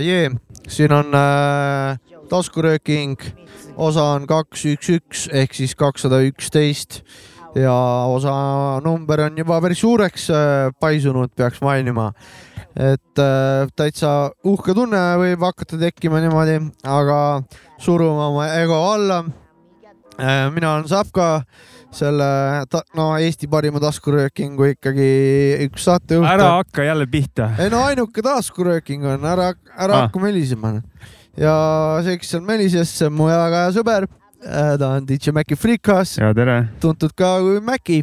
Ajee, siin on äh, taskurööking, osa on kaks, üks, üks ehk siis kakssada üksteist ja osa number on juba päris suureks äh, paisunud, peaks mainima. et äh, täitsa uhke tunne võib hakata tekkima niimoodi, aga suruma oma ego alla äh,. mina olen Sapka selle, no Eesti parima taskuröökingu ikkagi üks saatejuht. ära hakka jälle pihta. ei no ainuke taskurööking on, ära, ära ah. hakka melisema. ja see, kes seal melises, see on mu väga hea sõber. Äh, ta on DJ Maci Freekas. ja tere. tuntud ka kui Maci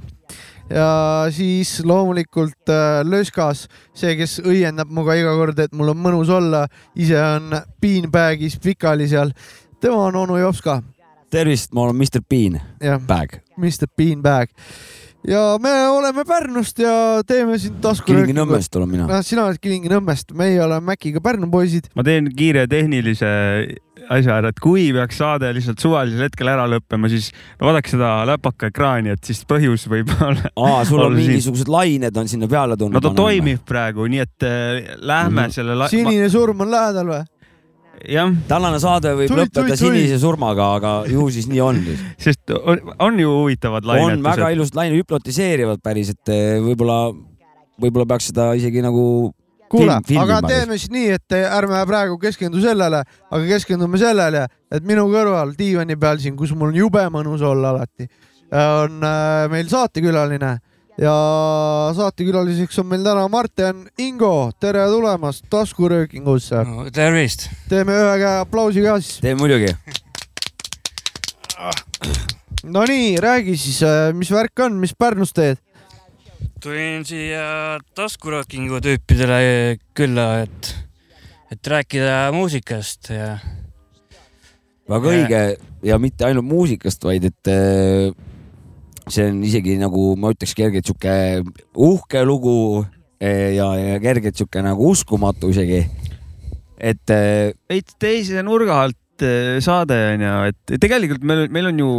ja siis loomulikult äh, Löskas, see, kes õiendab minuga iga kord, et mul on mõnus olla, ise on beanbag'is pikali seal. tema on onu Jops ka tervist, ma olen Mr Bean Bag. Mr Bean Bag ja me oleme Pärnust ja teeme siin tasku. Kilingi-Nõmmest olen mina. noh, sina oled Kilingi-Nõmmest, meie oleme Maciga Pärnu poisid. ma teen kiire tehnilise asja ära, et kui peaks saade lihtsalt suvalisel hetkel ära lõppema, siis no vaadake seda läpaka ekraani, et siis põhjus võib olla. aa, sul on mingisugused lained on sinna peale tulnud. no ta toimib praegu, nii et äh, lähme mm -hmm. selle. sinine surm on lähedal või? Tänane saade võib tui, lõppeda tui, tui. sinise surmaga, aga ju siis nii on. sest on, on ju huvitavad lainetused. on väga ilusad laine, hüpnotiseerivad päris, et eh, võib-olla, võib-olla peaks seda isegi nagu kuule, aga teeme siis nii, et ärme praegu keskendu sellele, aga keskendume sellele, et minu kõrval diivani peal siin, kus mul on jube mõnus olla alati, on äh, meil saatekülaline ja saatekülaliseks on meil täna Martin Ingo, tere tulemast taskuröökingusse no,. tervist. teeme ühe käe aplausi ka siis. teeme muidugi. Nonii, räägi siis, äh, mis värk on, mis Pärnus teed? tulin siia taskuröökingu tüüpidele külla, et, et rääkida muusikast ja. väga õige ja mitte ainult muusikast, vaid et äh, see on isegi nagu ma ütleks kergelt sihuke uhke lugu eh, ja, ja kergelt sihuke nagu uskumatu isegi. et. Eh, veits teise nurga alt eh, saade on ju, et tegelikult meil, meil on ju,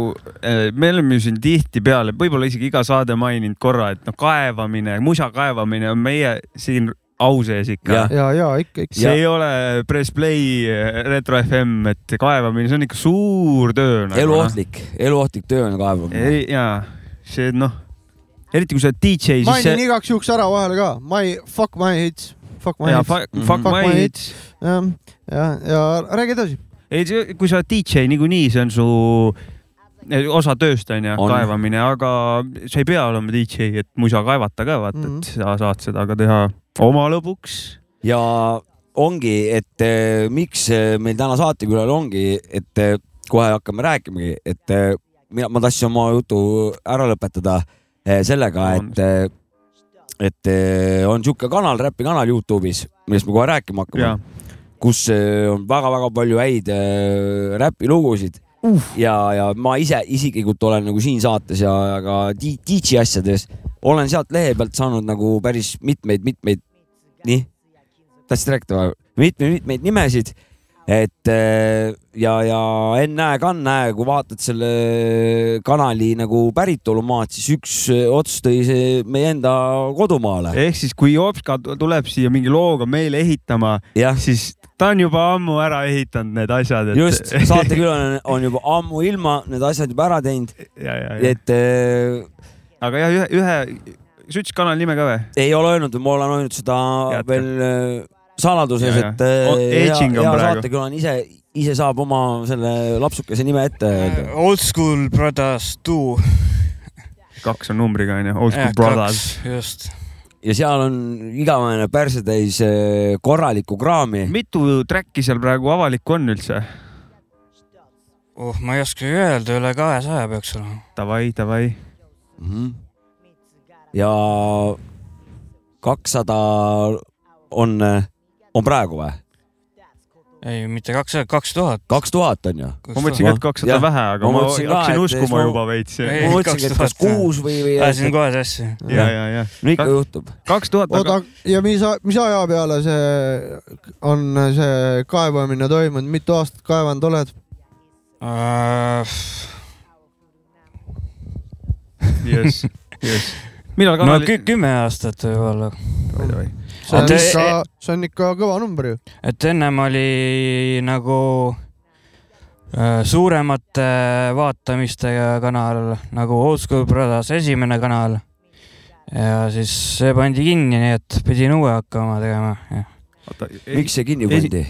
me oleme ju siin tihtipeale, võib-olla isegi iga saade maininud korra, et noh, kaevamine, musa kaevamine on meie siin au sees ikka. ja, ja, ja ikka, ikka. see ja. ei ole Press Play, Retro FM, et kaevamine, see on ikka suur töö nagu,. eluohtlik, eluohtlik töö on kaevamine. jaa see noh, eriti kui sa oled DJ, siis mainin see... igaks juhuks ära vahele ka, my fuck my hits, fuck my ja, hits. Fuck, fuck my, my hits. ja, ja, ja räägi edasi. ei, kui sa oled DJ niikuinii, see on su eh, osa tööst on ju, kaevamine, aga sa ei pea olema DJ, et musa kaevata ka vaata mm, -hmm. et mhm. sa saad seda ka teha oma lõbuks. ja ongi, et eh, miks eh, meil täna saatekülal ongi, et kohe hakkame rääkimagi, et mina, ma tahtsin oma jutu ära lõpetada eh, sellega, et, eh, et eh, on sihuke kanal, räpikanal Youtube'is, millest me kohe rääkima hakkame, kus on väga-väga palju häid räpilugusid uh. ja, ja ma ise isiklikult olen nagu siin saates ja ka DJ asjades olen sealt lehe pealt saanud nagu päris mitmeid-mitmeid, nii, tahtsid rääkida või? mitmeid-mitmeid nimesid et äh, ja, ja ennäe-kannäe, kui vaatad selle kanali nagu päritolumaad, siis üks äh, ots tõi see meie enda kodumaale. ehk siis, kui Jopska tuleb siia mingi looga meile ehitama, siis ta on juba ammu ära ehitanud need asjad et.... just, saatekülaline on juba ammu ilma need asjad juba ära teinud. et äh.... aga jah, ühe, ühe, sa ütlesid kanali nime ka või? ei ole öelnud, ma olen öelnud seda Jätka. veel saladuses, et äh, hea, hea saatekülaline ise, ise saab oma selle lapsukese nime ette öelda. Uh, old School Brothers two. kaks on numbriga onju, Old School ja, Brothers. just. ja seal on igavene persetäis äh, korralikku kraami. mitu track'i seal praegu avalikku on üldse? oh, ma ei oska öelda, üle kahesaja peaks olema. Davai, davai mm. -hmm. ja kakssada on äh, on praegu või? ei, mitte kakssada, kaks tuhat. kaks tuhat on ju? ma mõtlesin, et kakssada vähe, aga ma, ma hakkasin uskuma juba veits. ma mõtlesingi, et kas kuus või, või. ajasin kohe sassi. ja, ja, ja. no ikka juhtub. kaks tuhat. oota, ja mis, mis aja peale see on see kaevamine toimunud, mitu aastat kaevanud oled uh...? jess, jess. millal kanali no,? kümme aastat võib-olla. See on ikka, see on ikka kõva number ju. et ennem oli nagu äh, suuremate vaatamistega kanal nagu Old School Brothers esimene kanal ja siis see pandi kinni, nii et pidin uue hakkama tegema. miks see kinni pandi?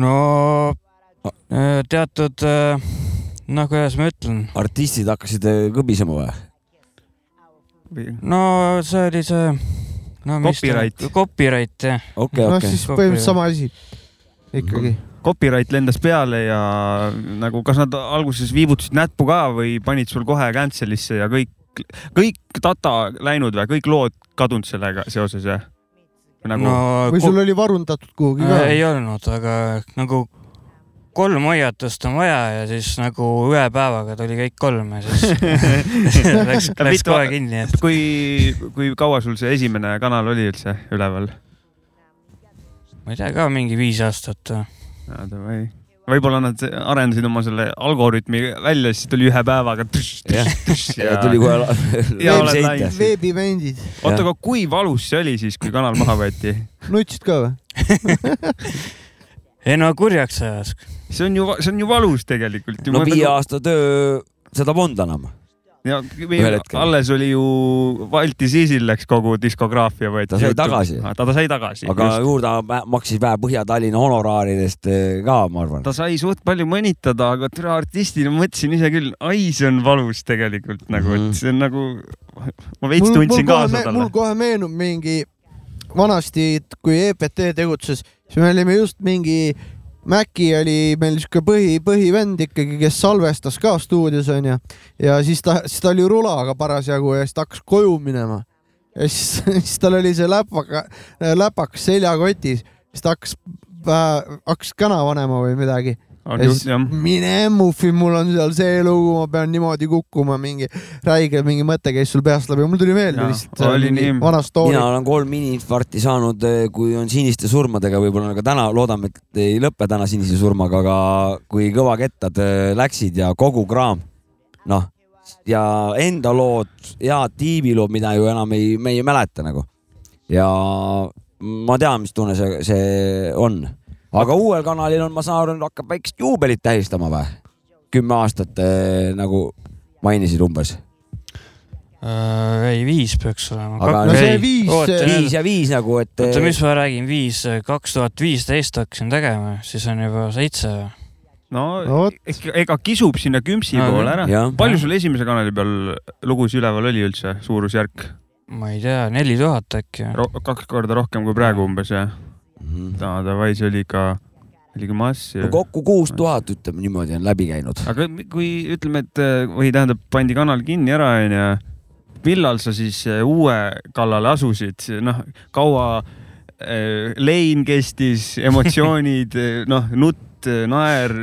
no äh, teatud äh, noh, kuidas ma ütlen, artistid hakkasid kõbisema või? no see oli see no, Copyright. copyright jah, okei, noh, okei. siis põhimõtteliselt sama asi ikkagi. copyright lendas peale ja nagu, kas nad alguses viibutasid näppu ka või panid sul kohe cancel'isse ja kõik, kõik data läinud või kõik lood kadunud sellega seoses jah? nagu no või sul oli varundatud kuhugi äh, ka? ei olnud, aga nagu kolm hoiatust on vaja ja siis nagu ühe päevaga tuli kõik kolm ja siis läks, Ja läks kohe kinni, et kui, kui kaua sul see esimene kanal oli üldse üleval? ma ei tea ka mingi viis aastat. võib-olla nad arendasid oma selle algoritmi välja, siis tuli ühe päevaga. jah, ja tuli kohe Ja veebivendid, oota, aga kui valus see oli siis, kui kanal maha võeti? nutsid ka või? ei no kurjaks ajas. See on ju, see on ju valus tegelikult. no viie aasta töö, seda polnud enam. ja alles oli ju Balti Siisil läks kogu diskograafia võeti. Ta sai tagasi. ta, ta sai tagasi. aga juurde vä- maksis vähe Põhja-Tallinna honoraaridest eh, ka, ma arvan. ta sai suht palju mõnitada, aga türa artistina mõtlesin ise küll, ai, see on valus tegelikult nagu, Mhm. et see on nagu, ma veits tundsin kaasa mul talle. kohe meenub mingi vanasti, kui EPT tegutses, siis me olime just mingi, Maci oli meil siuke põhi, põhivend ikkagi, kes salvestas ka stuudios onju. Ja siis ta, siis ta oli rulaga parasjagu ja siis ta hakkas koju minema. Ja siis, siis tal oli see läpaka, läpakas seljakotis, siis ta hakkas, hakkas kana panema või midagi just mine muffi, mul on seal see lugu, ma pean niimoodi kukkuma, mingi räige mingi mõte käis sul peast läbi, mul tuli meelde lihtsalt oli nii. vana story mina. olen kolm iniminfarkti saanud, kui on siniste surmadega, võib-olla ka täna loodame, et ei lõpe täna sinise surmaga, aga kui kõvakettad eh, läksid ja kogu kraam, noh ja enda lood, head tiimilood, mida ju enam ei, me ei mäleta nagu. ja ma tean, mis tunne see, see on, aga uuel kanalil on, ma saan aru, hakkab väikest juubelit tähistama või? kümme aastat eh, nagu mainisid umbes, Äh, ei, viis peaks olema. Aga no see viis, oota, viis ja viis nagu, et. oota, mis ma räägin, viis, kaks tuhat viisteist hakkasin tegema, siis on juba seitse. no vot, ega, ega kisub sinna kümpsi No, poole ära. palju sul esimese kanali peal lugusid üleval oli üldse, suurusjärk ma ei tea, neli tuhat äkki. Kaks korda rohkem kui praegu umbes jah? Mhm. no davai, see oli ikka, oli ikka mass ju no. kokku kuus tuhat, ütleme niimoodi on läbi käinud. aga kui ütleme, et äh, või tähendab, pandi kanal kinni ära, onju. millal sa siis äh, uue kallale asusid, noh, kaua äh, lein kestis, emotsioonid, noh, nutt, naer,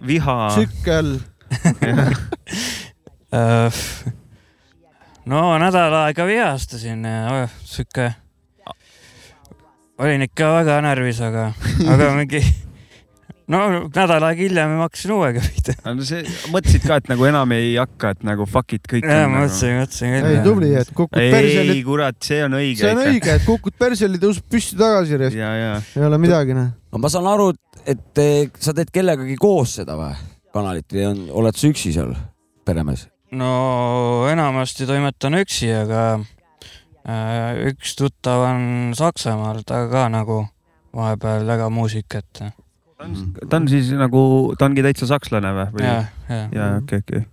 viha. tsükkel Äh, no nädal aega vihastasin ja sihuke, olin ikka väga närvis, aga, aga mingi, no nädal aega hiljem ma hakkasin uuega pihta. no see, mõtlesid ka, et nagu enam ei hakka, et nagu fuck it, kõik ja on nagu.... mõtlesin, mõtlesin ei küll. tubli, et kukud perseli ei, kurat, see on õige. see on õige, et kukud perseli, tõuseb püsti tagasi, ja, ja ei ole midagi noh. aga ma saan aru, et sa teed kellegagi koos seda või, kanalit või on, oled sa üksi seal, peremees? no enamasti toimetan üksi, aga üks tuttav on Saksamaal, ta ka nagu vahepeal väga muusikat. ta on, ta on siis nagu, ta ongi täitsa sakslane või? ja, ja, ja okei, okei.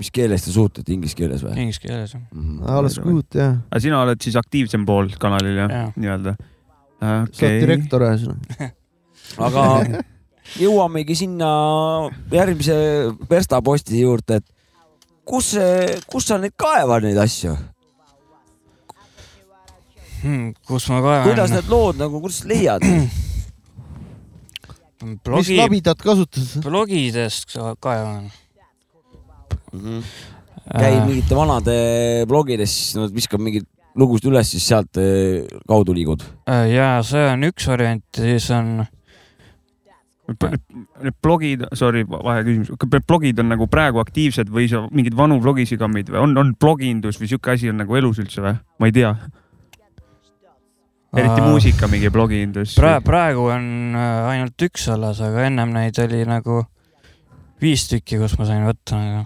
mis keeles te suhtlete, inglise keeles või? inglise keeles. alles good jah, aga sina oled siis aktiivsem pool kanalil jah ja. Jaa., nii-öelda? sa oled direktor ühesõnaga. aga jõuamegi sinna järgmise verstaposti juurde, et kus, kus sa neid kaevad, neid asju? Hmm, kus ma kaevan? kuidas need lood nagu, kuidas leiad? mis blogi, labidat kasutad? blogidest kaevan. Mhm. käid mingite vanade blogides, siis nad viskab mingeid lugusid üles, siis sealt eh, kaudu liigud. ja see on üks variant, siis on need blogid, sorry, vaheküsimus, blogid on nagu praegu aktiivsed või sa mingeid vanu blogisid kammid või on, on blogindus või sihuke asi on nagu elus üldse või? ma ei tea. Eriti muusika mingi blogindus pra-, praegu on äh, ainult üks alles, aga ennem neid oli nagu viis tükki, kus ma sain võtta nagu.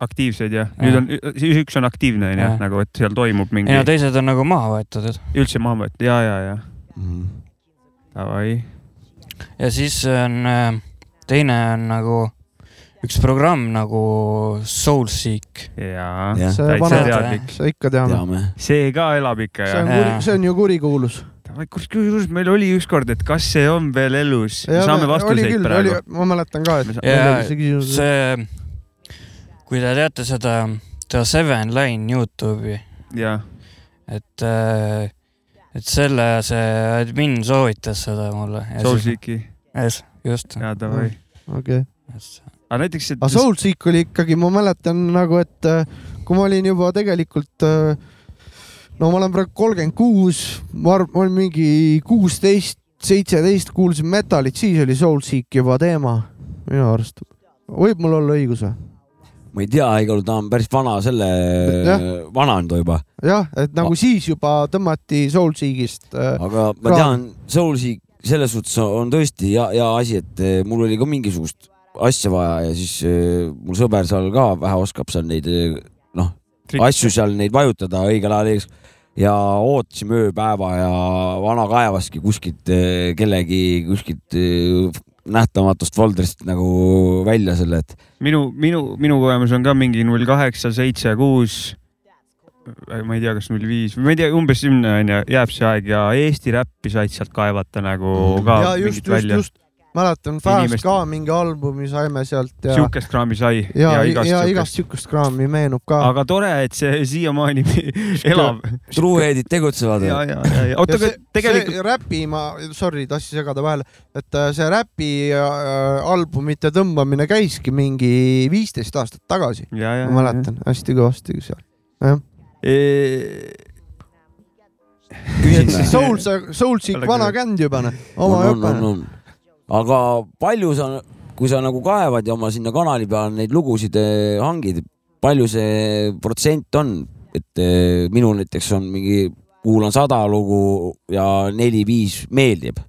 aktiivseid jah? nüüd on, siis üks on aktiivne onju nagu et seal toimub mingi no teised on nagu maha võetud, et üldse maha võetud, ja, ja, ja Mhm. davai. ja siis on äh, teine on nagu üks programm nagu Soulseek. jaa see täitsa teadlik, see ikka teame. see ka elab ikka see ja see on ju kurikuulus. kusjuures meil oli ükskord, et kas see on veel elus, saame oli vastuseid küll, oli praegu., ma mäletan ka, et sa- ja see küsimus. see, kui te teate seda The Seven Line Youtube'i, jah, et, et selle see admin soovitas seda mulle. Soulseeki, just. jaa davai. okei. Aga näiteks, et aga Soulseek oli ikkagi, ma mäletan nagu, et äh, kui ma olin juba tegelikult, no ma olen praegu kolmkümmend kuus, ma arvan, ma olin mingi kuusteist, seitseteist, kuulsin metalit, siis oli Soulseek juba teema minu arust. võib mul olla õigus või? ma ei tea, igal juhul ta on päris vana, selle Jah., vana on ta juba, jah, et nagu siis juba tõmmati Soulseekist äh,. aga ma Ka- tean, Soulseek selles suhtes on tõesti hea, hea asi, et eh, mul oli ka mingisugust asja vaja ja siis eh, mul sõber seal ka vähe oskab seal neid eh, noh, asju seal neid vajutada õigel ajal ees ja ootasime ööpäeva ja vana kaevaski kuskilt eh, kellegi kuskilt nähtamatust folderist nagu välja selle, et minu, minu, minu kogemus on ka mingi null kaheksa, seitse, kuus. ma ei tea, kas null viis, ma ei tea, umbes sinna onju jääb see aeg ja Eesti räppi said sealt kaevata nagu ka ja just, mingit just, välja. mäletan, Fast Inimest- ka mingi albumi saime sealt ja, sihukest kraami sai ja, ja igast igast sihukest. kraami meenub ka. aga tore, et see siiamaani elab. truehead'id tegutsevad. ja, ja, ja, ja oota, aga tegelikult see räpi, ma, sorry, tahtsin segada vahele, et äh, see räpi äh, albumite tõmbamine käiski mingi viisteist aastat tagasi, ja, ja, ma mäletan hästi kõvasti seal. jah, küsin Soul, Soulseek vana känd juba noh, oma on, aga palju sa, kui sa nagu kaevad ja oma sinna kanali peale neid lugusid eh, hangid, palju see protsent on, et eh, minul näiteks on mingi, kuulan sada lugu ja neli-viis meeldib.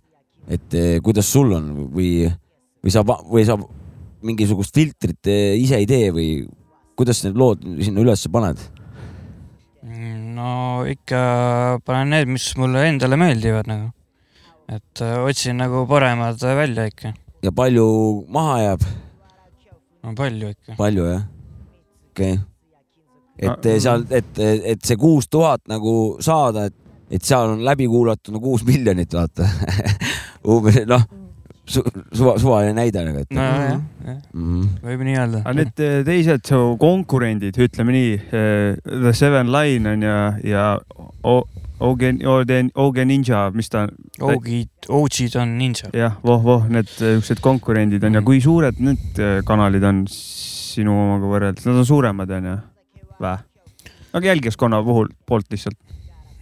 et eh, kuidas sul on või, või sa, või sa mingisugust filtrit ise ei tee või kuidas need lood sinna ülesse paned? no ikka panen need, mis mulle endale meeldivad nagu. Et äh, otsin nagu paremad välja ikka. ja palju maha jääb? no palju ikka. palju jah? okei okay.. et Ah, eh, seal, et, et see kuus tuhat nagu saada, et, et seal on läbi kuulatud no kuus miljonit, vaata. umbes noh su,, suva, suvaline näide nagu, et nojah, jah, mm -hmm. võib nii öelda. aga need teised su konkurendid, ütleme nii, The Seven Line on ja, ja O- Oge, Oge Ninja, mis ta on, OG, OG-d on ninja. jah, voh-voh, need siuksed konkurendid on ja Mhm. kui suured need eh, kanalid on sinu omaga võrreldes, nad on suuremad onju, vä? aga jälgijaskonna puhul, poolt lihtsalt,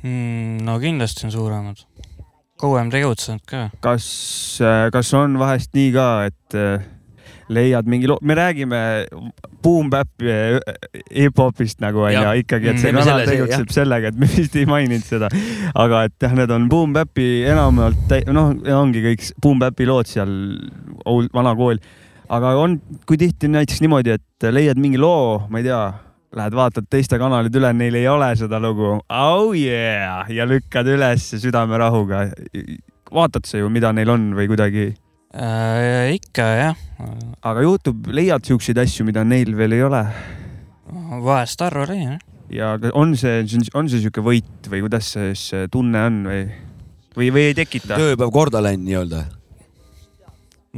Mm, no kindlasti on suuremad. kauem tegutsenud ka. kas, kas on vahest nii ka, et eh, leiad mingi loo, me räägime Boom Bap'i ja hip-hopist nagu onju ikkagi, et see Teeme kanal tegutseb sellega, et me vist ei maininud seda, aga et jah, need on Boom Bap'i enamjaolt, noh, ongi kõik Boom Bap'i lood seal, vana kool. aga on, kui tihti näiteks niimoodi, et leiad mingi loo, ma ei tea, lähed vaatad teiste kanalid üle, neil ei ole seda lugu, oh yeah ja lükkad üles südamerahuga. vaatad sa ju, mida neil on või kuidagi, äh,. ikka jah, aga juhtub, leiad siukseid asju, mida neil veel ei ole vahest harva leian jah. ja on see, on see sihuke võit või kuidas see siis tunne on või, või, või ei tekita? tööpäev korda läinud nii-öelda.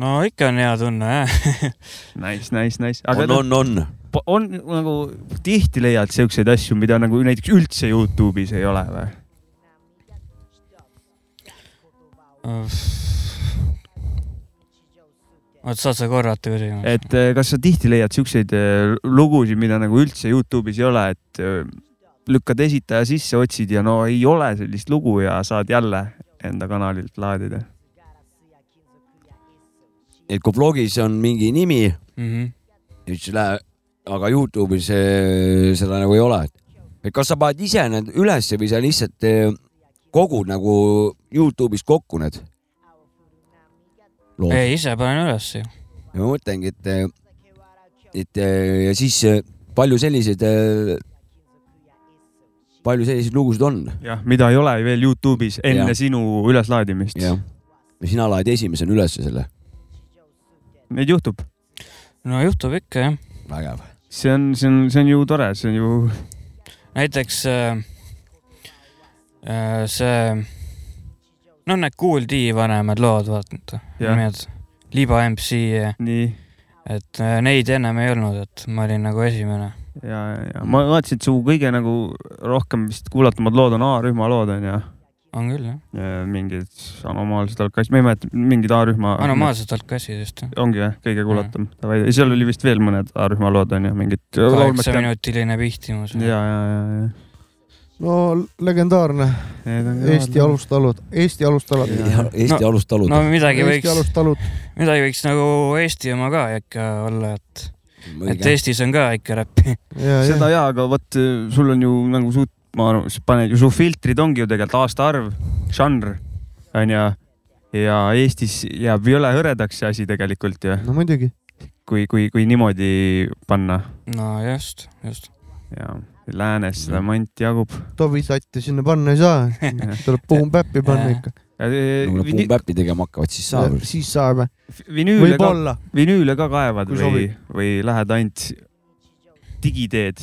no ikka on hea tunne jah. Nice, nice, nice, aga on, on, on. on, on nagu tihti leiad siukseid asju, mida nagu näiteks üldse Youtube'is ei ole või? oot, saad sa korrata küsimust? et eh, kas sa tihti leiad siukseid eh, lugusid, mida nagu üldse Youtube'is ei ole, et eh, lükkad esitaja sisse, otsid ja no ei ole sellist lugu ja saad jälle enda kanalilt laadida. et kui blogis on mingi nimi, mm. -hmm. siis läheb, aga Youtube'is seda nagu ei ole. et kas sa paned ise need ülesse või sa lihtsalt kogud nagu Youtube'is kokku need lood? ei, ise panen ülesse ju. ja ma mõtlengi, et, et ja siis äh, palju selliseid, palju selliseid lugusid on jah, mida ei ole veel Youtube'is enne ja. sinu üleslaadimist. jah. ja sina laed esimesena ülesse selle, Neid juhtub, no juhtub ikka jah. vägev. see on, see on, see on ju tore, see on ju, näiteks äh, äh, see, no need Kool D vanemad lood, vaata, need Liba MC, nii et äh, neid ennem ei olnud, et ma olin nagu esimene. ja, ja ma vaatasin, et su kõige nagu rohkem vist kuulatumad lood on A-rühma lood onju. on küll jah, mingid anomaalsed algkassid, ma ei mäleta, mingid A-rühma. anomaalsed algkassid just. ongi jah, kõige kuulatum. seal oli vist veel mõned A-rühma lood onju, mingid. kaheksaminutiline pihtimus. ja, ja, ja, ja. No legendaarne Eesti. alustalud, Eesti alustalud. Eesti No- alustalud no midagi Eesti võiks, midagi võiks nagu Eesti oma ka ikka olla, et, et. Eestis on ka ikka räppi. seda jaa, aga vot sul on ju nagu suht, ma arvan, sa paned ju, su filtrid ongi ju tegelikult aastaarv, žanr onju. ja Eestis jääb jõle hõredaks see asi tegelikult ju, no muidugi. kui, kui, kui niimoodi panna no just, just. ja läänes seda manti jagub. Tovisatti sinna panna ei saa, tuleb Boom-Bap'i panna ikka. kui nad Boom-Bap'i tegema hakkavad, siis saab. siis saab, vinüüle ka, võib-olla. vinüüle ka kaevad Kui või või lähed ainult digiteed,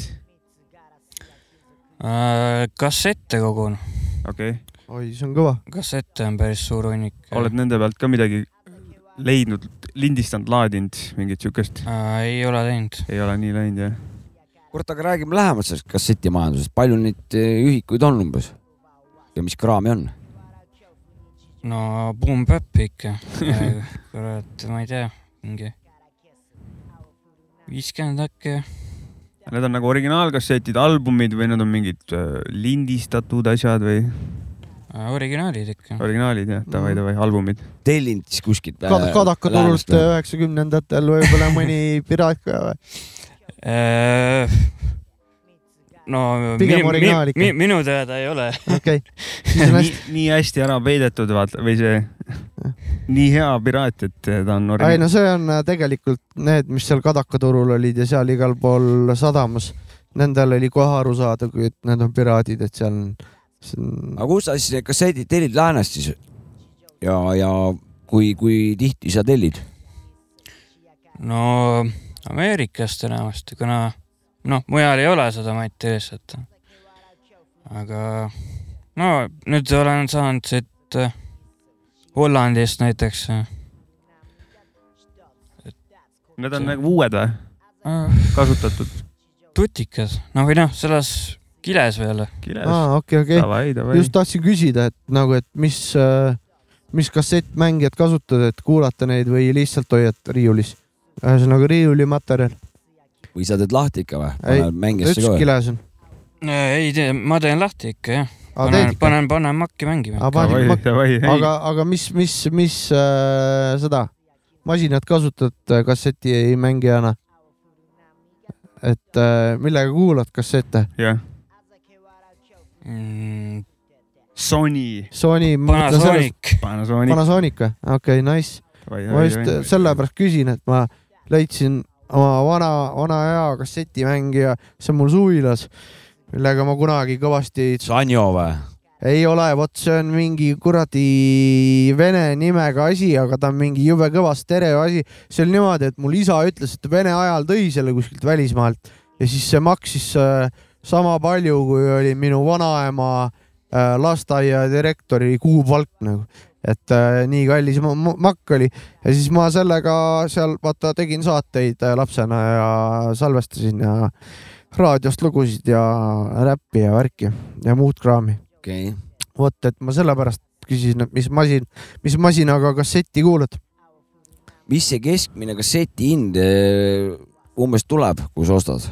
Äh, kassette kogun, okei okay., oi, see on kõva. kassette on päris suur hunnik. oled nende pealt ka midagi leidnud, lindistanud, laadinud, mingit siukest? äh,? ei ole teinud. ei ole nii läinud jah? kurat, aga räägime lähemalt sellest kassetimajandusest, palju neid eh, ühikuid on umbes? ja mis kraami on? no Boom Bap ikka. kurat, ma ei tea, mingi viiskümmend äkki. Need on nagu originaalkassetid, albumid või need on mingid äh, lindistatud asjad või originaalid ikka. originaalid jah, davai, davai, albumid. tellinud siis kuskilt? Kadakaturult üheksakümnendatel võib-olla mõni piraat ka või? Äh, no Pigem minu, originaal ikka. mi, mi, minu teada ei ole. okei, nii hästi., nii hästi ära peidetud, vaata, või see nii hea piraat, et ta on ei originaal. no see on äh, tegelikult need, mis seal Kadakaturul olid ja seal igal pool sadamas. Nendel oli kohe aru saada, kui et need on piraadid, et seal on, on aga kus sa siis need kassetid tellid läänest siis? ja, ja kui, kui tihti sa tellid? no Ameerikast enamasti, kuna noh, mujal ei ole seda matti lihtsalt. aga no nüüd olen saanud siit äh, Hollandist näiteks äh,. Need on nagu uued või, äh, kasutatud? tutikad, no või noh, selles kiles veel. kiles. aa, okei, okei. davai, davai. just tahtsin küsida, et nagu, et mis, mis kassettmängijat kasutad, et kuulata neid või lihtsalt hoiad riiulis? Ühesõnaga riiulimaterjal, või sa teed lahti ikka või? Ei, paned mängijasse üks ka või? kiles on. ei tee, ma teen lahti ikka jah. panen, panen, panen makki mängima. aga, aga mis, mis, mis äh, seda masinat kasutad äh, kassetimängijana? et äh, millega kuulad kassette? jah, Mm, Sony, Sony, Panasonic. Panasonic. Või? okei okay,, nice. ma just äh, sellepärast küsin, et ma leidsin oma vana, vana hea kassetimängija, see on mul suvilas, millega ma kunagi kõvasti Sanjo või? ei ole, vot see on mingi kuradi vene nimega asi, aga ta on mingi jube kõva stereo asi. see oli niimoodi, et mul isa ütles, et vene ajal tõi selle kuskilt välismaalt ja siis see maksis äh, sama palju, kui oli minu vanaema äh, lasteaia direktori kuupalk nagu. Et äh, nii kallis ma- ma- makk oli ja siis ma sellega seal vaata tegin saateid äh, lapsena ja salvestasin ja raadiost lugusid ja räppi ja värki ja muud kraami okei okay.. vot, et ma sellepärast küsisin, et mis masin, mis masinaga kassetti kuulad. mis see keskmine kasseti hind eh, umbes tuleb, kui sa ostad?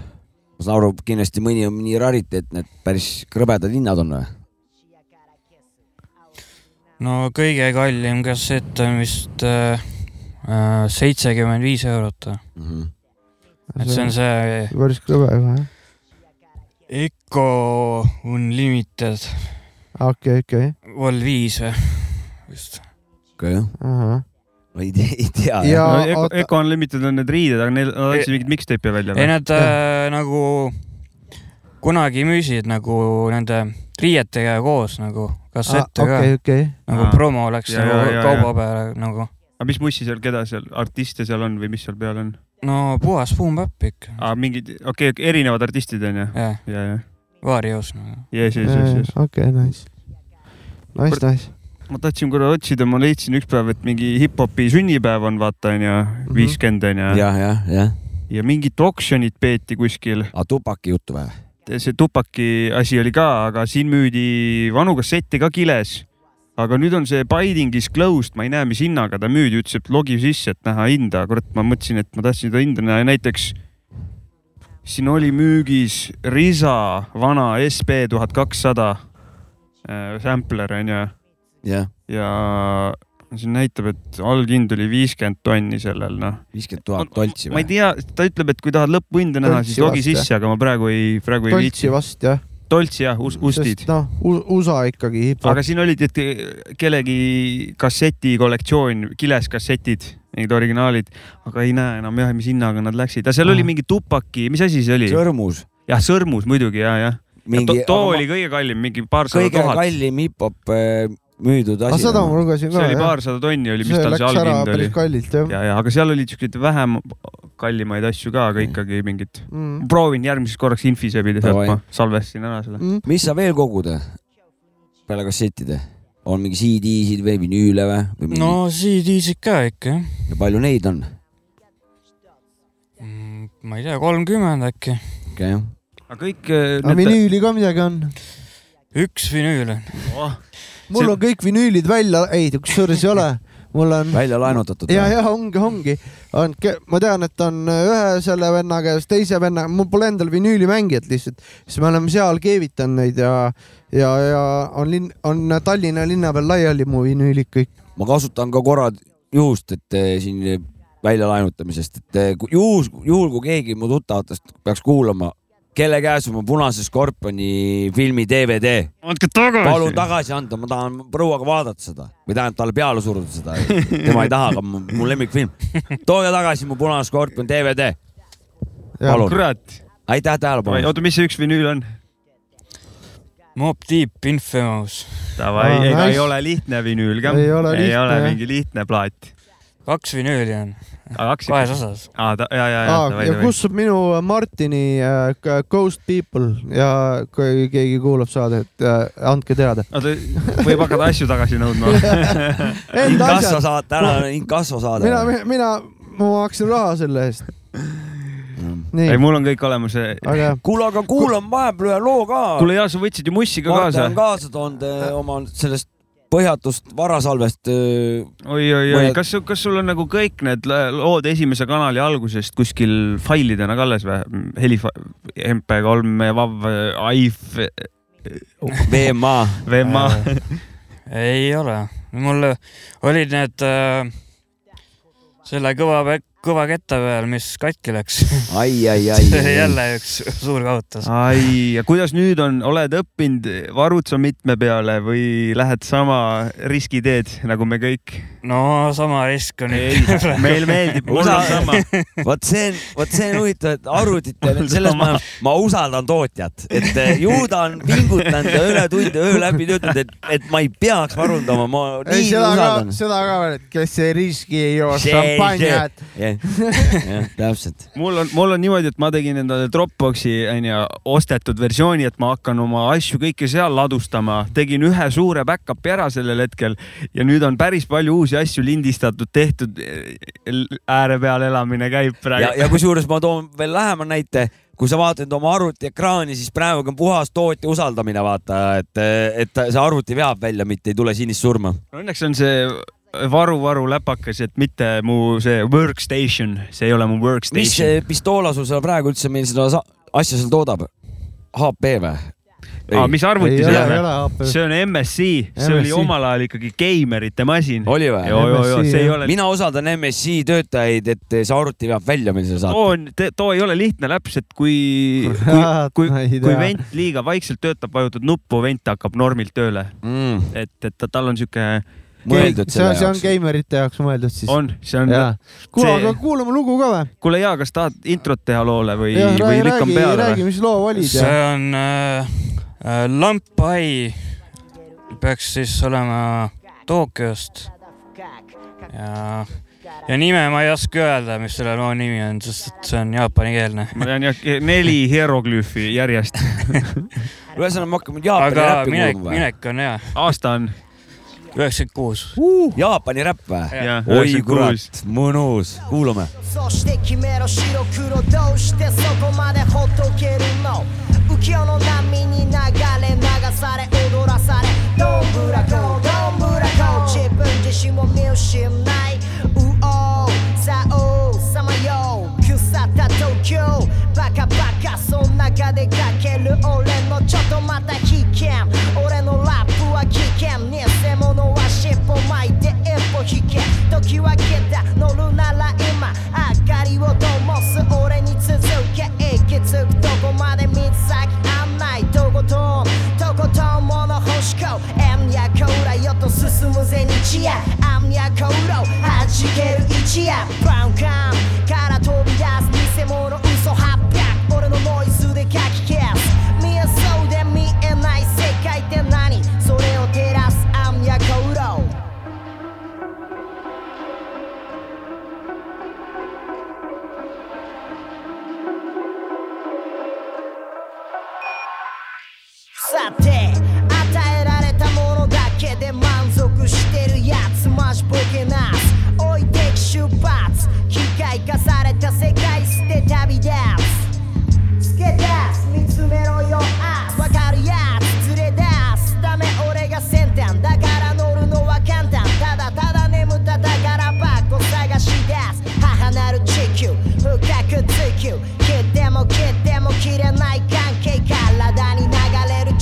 ma saan aru, kindlasti mõni on nii rariteet, need päris krõbedad hinnad on või? No kõige kallim kassett on vist seitsekümmend viis eurot. Mhm. et see on see päris kõve juba jah. Eco Unlimited. okei, okei. Vol viis või? just. okei, ma ei tea, ei tea. Ja- no, Eco, oota. Eco Unlimited on need riided, aga neil nad andsid mingit mixtape'i välja ei, või? nad äh, nagu kunagi müüsid nagu nende riietega koos nagu kassette ka okei, okei. nagu Aa. promo läks Ja, nagu ja, ja, kauba peale nagu. aga mis mussi seal, keda seal, artiste seal on või mis seal peal on? no puhas boom-bap ikka. aa, mingid, okei okay,, erinevad artistid on ju? jah, ja, ja, Varios nagu. jees, jees, jees, jees. okei, nice. Nice, nice. ma tahtsin korra otsida, ma leidsin üks päev, et mingi hip-hopi sünnipäev on, vaata onju, viiskümmend onju. jah, jah, jah. ja mingit oksjonit peeti kuskil. aga tupaki juttu või? See tupaki asi oli ka, aga siin müüdi vanu kassette ka kiles. aga nüüd on see Bidingis closed, ma ei näe, mis hinnaga ta müüdi, ütles, et logi sisse, et näha hinda. kurat, ma mõtlesin, et ma tahtsin seda hinda näha, näiteks siin oli müügis Risa vana SB tuhat kakssada äh, sampler onju jah, ja siin näitab, et alghind oli viiskümmend tonni sellel noh. viiskümmend tuhat toltsi ma ei või? tea, ta ütleb, et kui tahad lõpphinde näha, siis Toltsi logi sisse, aga ma praegu ei, praegu ei viitsi. vast jah. Doltsi jah, Ustid. noh, USA ikkagi aga. siin olid, et kellegi kasseti kollektsioon, kiles kassetid, mingid originaalid, aga ei näe enam jah, mis hinnaga nad läksid, aga seal oli Ah. mingi tupaki, mis asi see oli? sõrmus. jah, sõrmus muidugi ja, jah. mingi too, too oli kõige kallim, mingi paarsada kõige tuhat. kallim hip-hop äh, müüdud aga asi. seda ma lugesin see ka oli jah. paarsada tonni oli, mis see tal see alghind oli kallilt jah ja, ja, aga seal olid siuksed vähem kallimaid asju ka, aga ikkagi mingid. mm.. proovin järgmiseks korraks Infisebide sealt, Davai. ma salvestasin ära selle. Mm. mis sa veel kogud? peale kassettide? on mingi CD-sid või vinüüle või? või mingi... no CD-sid ka ikka jah ja palju neid on? mm,. ma ei tea, kolmkümmend äkki. okei okay., aga kõik äh, aga vinüüli ka midagi on? üks vinüül on. oh, mul on kõik vinüülid välja, ei, kusjuures ei ole. mul on välja laenutatud. ja, ja ongi, ongi, on, ma tean, et on ühe selle venna käes, teise venna, mul pole endal vinüülimängijat lihtsalt, siis me oleme seal keevitanud neid ja, ja, ja on linn, on Tallinna linna peal laiali mu vinüülid kõik. ma kasutan ka korra juhust, et eh, siin välja laenutamisest, et eh, juhus, juhul kui keegi mu tuttavatest peaks kuulama, kelle käes on mu Punase Skorpioni filmi DVD, andke tagasi. palun tagasi anda, ma tahan prouaga vaadata seda või tähendab talle peale suruda seda. tema ei taha, aga mu, mu lemmikfilm. tooge tagasi mu Punane Skorpion DVD. palun, kurat. aitäh tähelepanu eest. oota, mis see üks vinüül on? Mob Deep Infamous, Davai ega nice. ei ole lihtne vinüül ka. Ei ole ei lihtne, ole jah. mingi lihtne plaat. Kaks vinüüli on, kaks kahes osas. aa, ta, ja, ja, ja, ja kus on minu Martini äh, Ghost People ja kui keegi kuulab saadet äh,, andke teada. oota, võib hakata asju tagasi nõudma. Inkasso saate, tänane inkasso saade. mina, mina, ma maksin raha selle eest. nii ei,, mul on kõik olemas. aga kuule, aga kuulame vahepeal ühe loo ka. kuule, ja sa võtsid ju mussi ka kaasa on. kaasa toonud eh, oma sellest põhjatust varasalvest. eh, oi-oi-oi, Mõned- kas, kas sul on nagu kõik need lood esimese kanali algusest kuskil failidena ka alles või? heli, MP3, WAV, AIF, VMA. VMA. ei ole, mul olid need äh, selle kõva, kõva ketta peal, mis katki läks. ai, ai, ai. jälle üks suur kaotus. ai, ja kuidas nüüd on, oled õppinud varutsa mitme peale või lähed sama riskiteed nagu me kõik? no sama risk on ei, meil meeldib, mul on sama. vot see on, vot see on huvitav, et arvutitel, selles ma, ma usaldan tootjat, et eh, ju ta on pingutanud ja ületunde öö läbi töötanud, et, et ma ei peaks varundama, ma ei nii seda ka usaldan,. seda ka veel, et kes ei riski, ei joo šampanjat. Jah, täpselt. mul on, mul on niimoodi, et ma tegin endale Dropboxi onju ostetud versiooni, et ma hakkan oma asju kõike seal ladustama, tegin ühe suure back-up'i ära sellel hetkel ja nüüd on päris palju uusi asju lindistatud, tehtud. ääre peal elamine käib ja, praegu. ja kusjuures ma toon veel lähema näite, kui sa vaatad oma arvuti ekraani, siis praegu on puhas tootja usaldamine, vaata, et, et see arvuti veab välja, mitte ei tule sinist surma. Õnneks on see varu-varu läpakas, et mitte mu see workstation, see ei ole mu mis workstation. see Pistoola sul seal praegu üldse meil seda asja seal toodab? HP või? ah,. mis arvuti ei see ei on? see on MSI, see oli MSI. omal ajal ikkagi geimerite masin. oli või? ei ole. mina usaldan MSI töötajaid, et see arvuti veab välja meil selle saate. too on, too ei ole lihtne läps, et kui, kui, kui, kui vent liiga vaikselt töötab, vajutad nuppu, vent hakkab normilt tööle, mm,. et, et ta- tal on siuke, mõeldud see selle on, see on jaoks. geimerite jaoks mõeldud siis. on, see on, kuule, aga kuulame lugu ka või? kuule jaa, kas tahad introt teha loole või, või lükkan räägi, peale räägi, või? mis loo valid ja see on äh, äh, Lampai, peaks siis olema Tokyost ja, ja nime ma ei oska öelda, mis selle loo nimi on, sest et see on jaapanikeelne. ma tean jah, neli hieroglüüfi järjest. ühesõnaga, me hakkame Jaapani aga räppi minek, kuulama või? minek on hea, aasta on üheksakümmend kuus. Jaapani räpp või? jah, oi kurat, mõnus, kuulame. そして決めろ白黒どうしてそこまでほっとけるの浮世の波に流れ流され踊らされどんぶらこどんぶらこ自分自身を見失いうおうさおうさまよう腐った東京バカバカその中でかける俺のちょっとまた危険。俺のラップは危険。偽物は尻尾巻いて一歩引け時は来た乗るなら今。明かりを灯す俺に続け。行き着くどこまで水先こととことん物欲しこエムやコーラよと進むぜ日夜。アンやコーラ弾ける一夜。バウンカンから飛び出す偽物嘘800俺のノイズで書き消す。見えそうで見えない世界って何？そつマジボケなす置いてき出発機械化された世界捨て旅立つつけ出す見つめろよあわかるやつ連れ出すため俺が先端だから乗るのは簡単ただただ眠った宝箱探し出す母なる地球深く追求切っても切っても切れない関係体に流れる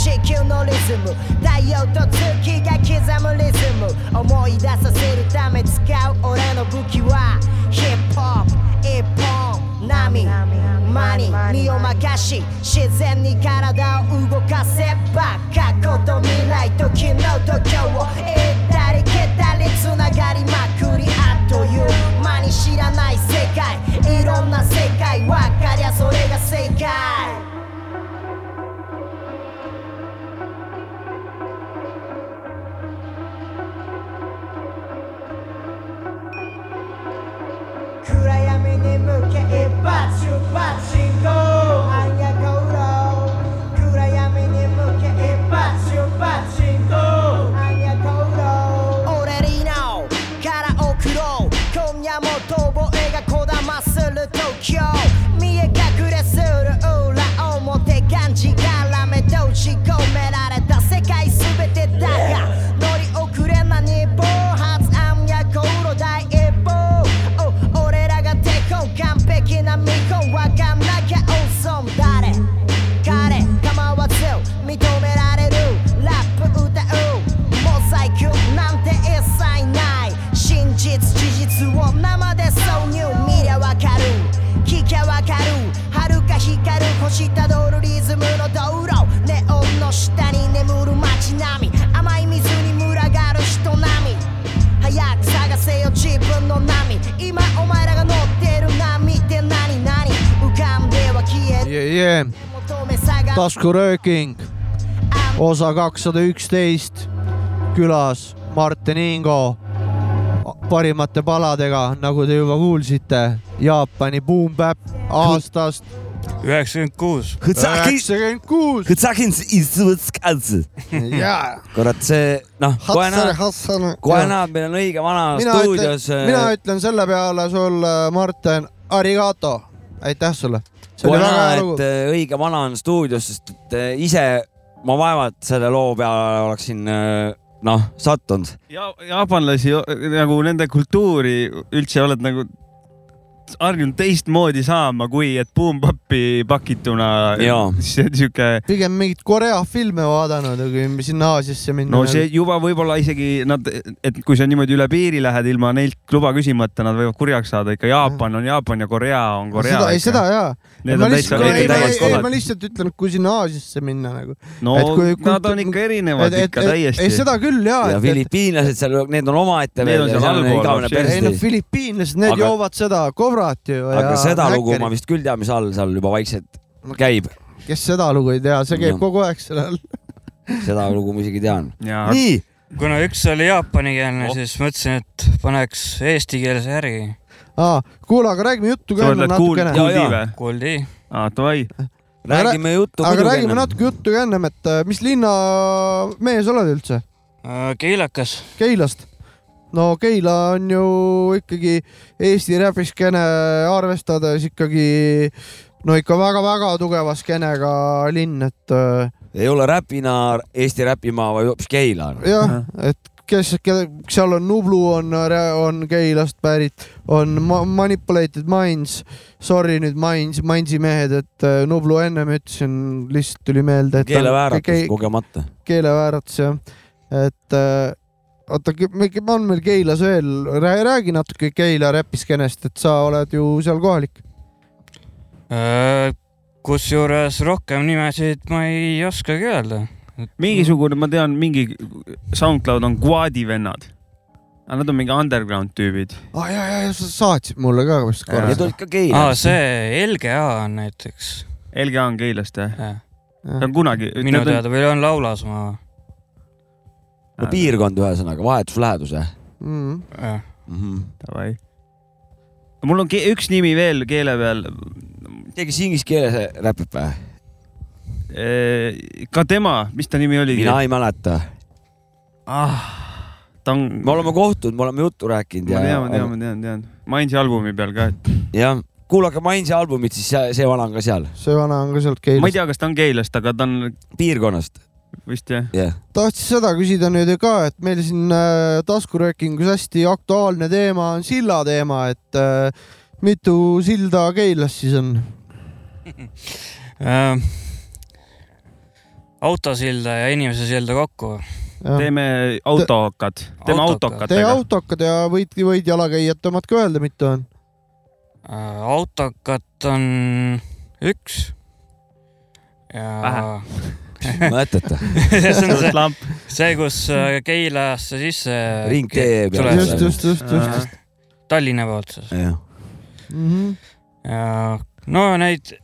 地球のリズム。太陽と月が刻むリズム。思い出させるため使う俺の武器はヒップホップ。一本波。マニ身を任し自然に体を動かせば過去と未来と昨日と今日を行ったり来たりつながりまくりあっという間に知らない世界。いろんな世界分かりゃそれが正解暗闇に向け taskurööking, osa kakssada üksteist, külas Martin Ingo parimate paladega, nagu te juba kuulsite, Jaapani Boom Bap aastast üheksakümmend kuus. üheksakümmend kuus. kurat, see noh, kohe näed, kohe näed, meil on õige vana mina ütlen stuudios,. äh, mina ütlen selle peale sulle, Martin, arigato, aitäh sulle. See oli kohe väga hea lugu et. äh, õige vana on stuudios, sest et äh, ise ma vaevalt selle loo peale oleksin äh, noh sattunud. ja jaapanlasi nagu nende kultuuri üldse oled nagu harjunud teistmoodi saama, kui et Boom-Bap'i pakituna. See on siuke, pigem mingeid Korea filme vaadanud, kui sinna Aasiasse minna. no see juba võib-olla isegi nad, et kui sa niimoodi üle piiri lähed ilma neilt luba küsimata, nad võivad kurjaks saada ikka. Jaapan on Jaapan ja Korea on Korea. seda, ei seda jaa. Ma lihtsalt, ei, ei, ei, ei, ma lihtsalt ütlen, et kui sinna Aasiasse minna nagu. no et kui- kui- nad on ikka erinevad ikka ei, täiesti. seda küll jaa. ja Filipiinlased seal, need on omaette Need on seal allpool ei no. Filipiinlased, need Aga- joovad seda kobrat ju. aga seda lugu ma vist küll tean, mis all seal juba vaikselt käib. kes seda lugu ei tea, see käib Jah. kogu aeg seal all. seda lugu ma isegi tean. nii, kuna üks oli jaapanikeelne, siis mõtlesin, et paneks eestikeelse järgi. aa, kuule, aga räägime juttu ka enne natukene. Jaa. või? kuuldi? aa, davai. räägime juttu aga räägime ennem. natuke juttu ka ennem, et äh, mis linna mees oled üldse? Keilakas. Keilast. No Keila on ju ikkagi Eesti räpiskeene arvestades ikkagi no ikka väga-väga tugeva skeenega linn, et äh, ei ole räpina Eesti räpimaa, vaid hoopis Keila on. jah, et kes, seal on Nublu on, on Keilast pärit, on Ma- Manipulated Minds, sorry nüüd Minds, Mindsi mehed, et äh, Nublu ennem ütlesin, lihtsalt tuli meelde, keelevääratus ke- kogemata. keelevääratus jah, et äh, oota, on meil Keilas veel, räägi natuke Keila räpiskeenest, et sa oled ju seal kohalik. kusjuures rohkem nimesid ma ei oskagi öelda. mingisugune, ma tean, mingi SoundCloud on Quadi vennad. aga nad on mingi underground tüübid. aa ah, ja, ja, ja sa saatsid mulle ka vist korra Need olid ka aa, Keilas. see LGA on näiteks. LGA on Keilast jah? seda. ta on kunagi. minu teada või on Laulasmaa. No piirkond ühesõnaga, vahetuslähedus jah Mm. mm -hmm.. Davai. mul on ke- üks nimi veel keele peal. keegi kes inglise keeles räpib või? ka tema, mis ta nimi oligi? mina ei mäleta. ah,. ta on. me oleme kohtunud, me oleme juttu rääkinud ma ja. tean, ma tean, ma tean, tean. Mainsi albumi peal ka, et jah, kuulake Mainsi albumit, siis see, see vana on ka seal, see vana on ka sealt ma ei Keilast. tea, kas ta on Keilast, aga ta on piirkonnast, vist jah. jah. tahtsin seda küsida nüüd ka, et meil siin äh, taskuröökingus hästi aktuaalne teema on silla teema, et äh, mitu silda Keilas siis on? Äh, autosilda ja inimese silda kokku. teeme autokad, teeme Autokad. tee autokad ja võid, võid jalakäijate omad ka öelda, mitu on. Äh, autokat on üks. ja mäletate? see on see, lamp. see, kus äh, Keilasse sisse. ringtee peal. just, just, just, just, just. Tallinna poolt siis. jah, Mhm. ja no neid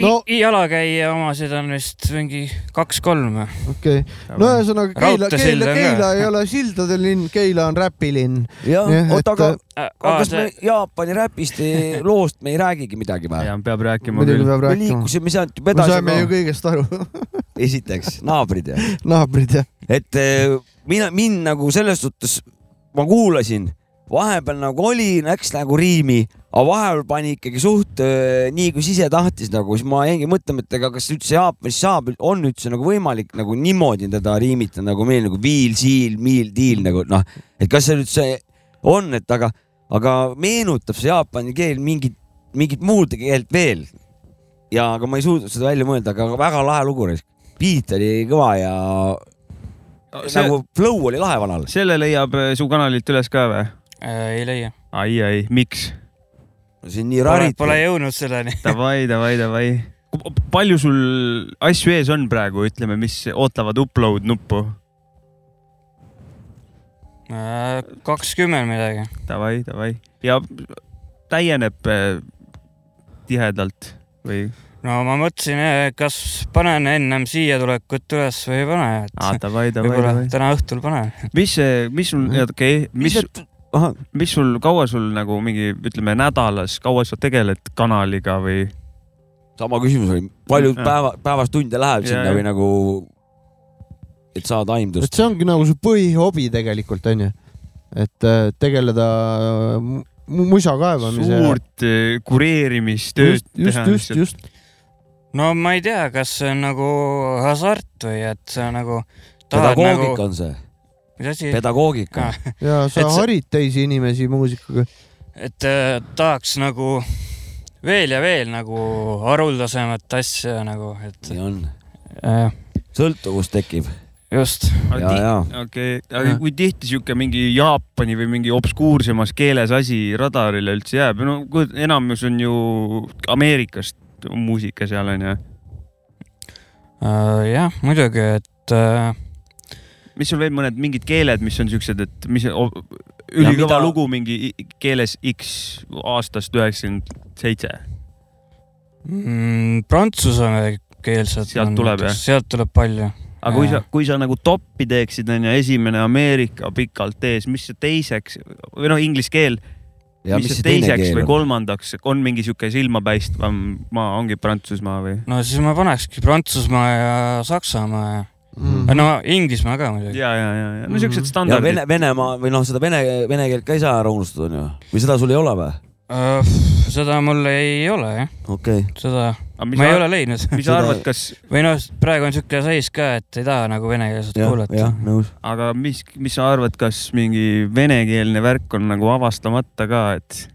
No- jalakäija omasid on vist mingi kaks-kolm. okei, no ühesõnaga Keila, Keila. Keila ei ole sildade linn, Keila on räpilinn. jah Jah,, oota, aga aga kas me Jaapani räpist loost me ei räägigi midagi või? ja peab rääkima muidugi küll. peab me rääkima. liikusime sealt juba me edasi saime ju kõigest aru, esiteks naabrid ja, naabrid jah. et eh, mina, mind nagu selles suhtes, ma kuulasin, vahepeal nagu oli, läks nagu riimi, aga vahepeal pani ikkagi suht nii, kui ise tahtis nagu, siis ma jäingi mõtlema, et ega kas üldse Jaapanis saab, on üldse nagu võimalik nagu niimoodi teda riimitada nagu meil nagu viil, siil, miil, tiil nagu noh, et kas see üldse on, et aga, aga meenutab see jaapani keel mingit, mingit muud keelt veel. ja, aga ma ei suutnud seda välja mõelda, aga väga lahe lugu. beat oli kõva ja see, nagu flow oli lahe vanal. selle leiab äh, su kanalilt üles ka või? ei leia. ai, ai, miks? Siin nii Pole, rarit. pole jõudnud selleni. Davai, davai, davai. palju sul asju ees on praegu, ütleme, mis ootavad upload nuppu? kakskümmend midagi. Davai, davai ja täieneb äh, tihedalt või? no ma mõtlesin, kas panen ennem siia tulekut üles või ei pane, et davai, davai, võib-olla davai. täna õhtul panen. mis, mis sul, okei, mis, ahah, mis sul, kaua sul nagu mingi, ütleme nädalas, kaua sa tegeled kanaliga või? sama küsimus oli, palju Ja. päeva, päevas tunde läheb Ja, sinna ja. või nagu, et saada aimdust et? see ongi nagu su põhihobi tegelikult onju, et äh, tegeleda äh, mu- musa kaevamisega. suurt äh, kureerimistööd just, just, just, just. no ma ei tea, kas see on nagu hasart või et sa nagu tahad pedagoogika nagu, on see, mis asi, pedagoogika. ja sa Et harid teisi inimesi muusikaga. et äh, tahaks nagu veel ja veel nagu haruldasemat asja nagu, et nii on. äh, sõltuvus tekib just. ja, ja okei, aga kui tihti sihuke mingi Jaapani või mingi obskuursemas keeles asi radarile üldse jääb, no kui enamus on ju Ameerikast muusika seal onju. Äh, jah, muidugi, et äh, mis sul veel mõned mingid keeled, mis on siuksed, et mis o- Ja ülikõva lugu mingi keeles X aastast üheksakümmend seitse. mm, prantsusekeelsed. Sealt tuleb, jah? sealt tuleb palju. aga kui sa kui sa nagu toppi teeksid, onju, esimene Ameerika pikalt ees, mis see teiseks või noh, inglise keel, ja mis mis see teiseks või on? kolmandaks on mingi sihuke silmapaistvam maa, ongi Prantsusmaa või? no siis ma panekski Prantsusmaa ja Saksamaa ja Mm. no Inglismaa ka muidugi. ja, ja, ja, ja no siuksed ja standardid Vene, Venemaa või noh, seda vene, vene keelt ka ei saa ära unustada onju. või seda sul ei ole või? Äh, seda mul ei ole jah, okei okay.. seda ma ei ole leidnud. mis sa arvad, kas, või noh, praegu on siuke seis ka, et ei taha nagu venekeelset kuulata aga mis, mis sa arvad, kas mingi venekeelne värk on nagu avastamata ka, et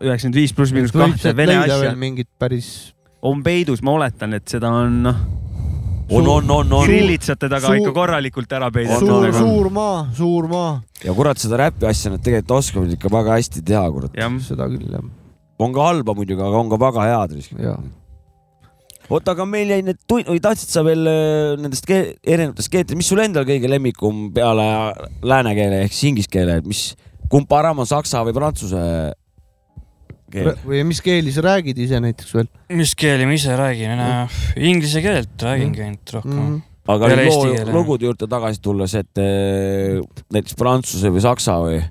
üheksakümmend viis pluss miinus kahte vene asja mingit päris on peidus, ma oletan, et seda on noh, on, on, on, on. grillitsate taga suur- ikka korralikult ära peidetud suur, on. suur maa, suur maa, ja kurat, seda räpi asja nad tegelikult oskavad ikka väga hästi teha, kurat. seda küll jah, on ka halba muidugi, aga on ka väga head. oota, aga meil jäi need tund-, või tahtsid sa veel äh, nendest keel, erinevatest keeltest, mis sul endal kõige lemmikum peale lääne keele ehk siis inglise keele, mis, kumb parem on saksa või prantsuse keel? või mis keeli sa räägid ise näiteks veel mis keeli ma ise räägin, inglise keelt räägingi ainult rohkem mm? mm.. -hmm. aga loo, lugude juurde tagasi tulles, et äh, näiteks prantsuse või saksa või,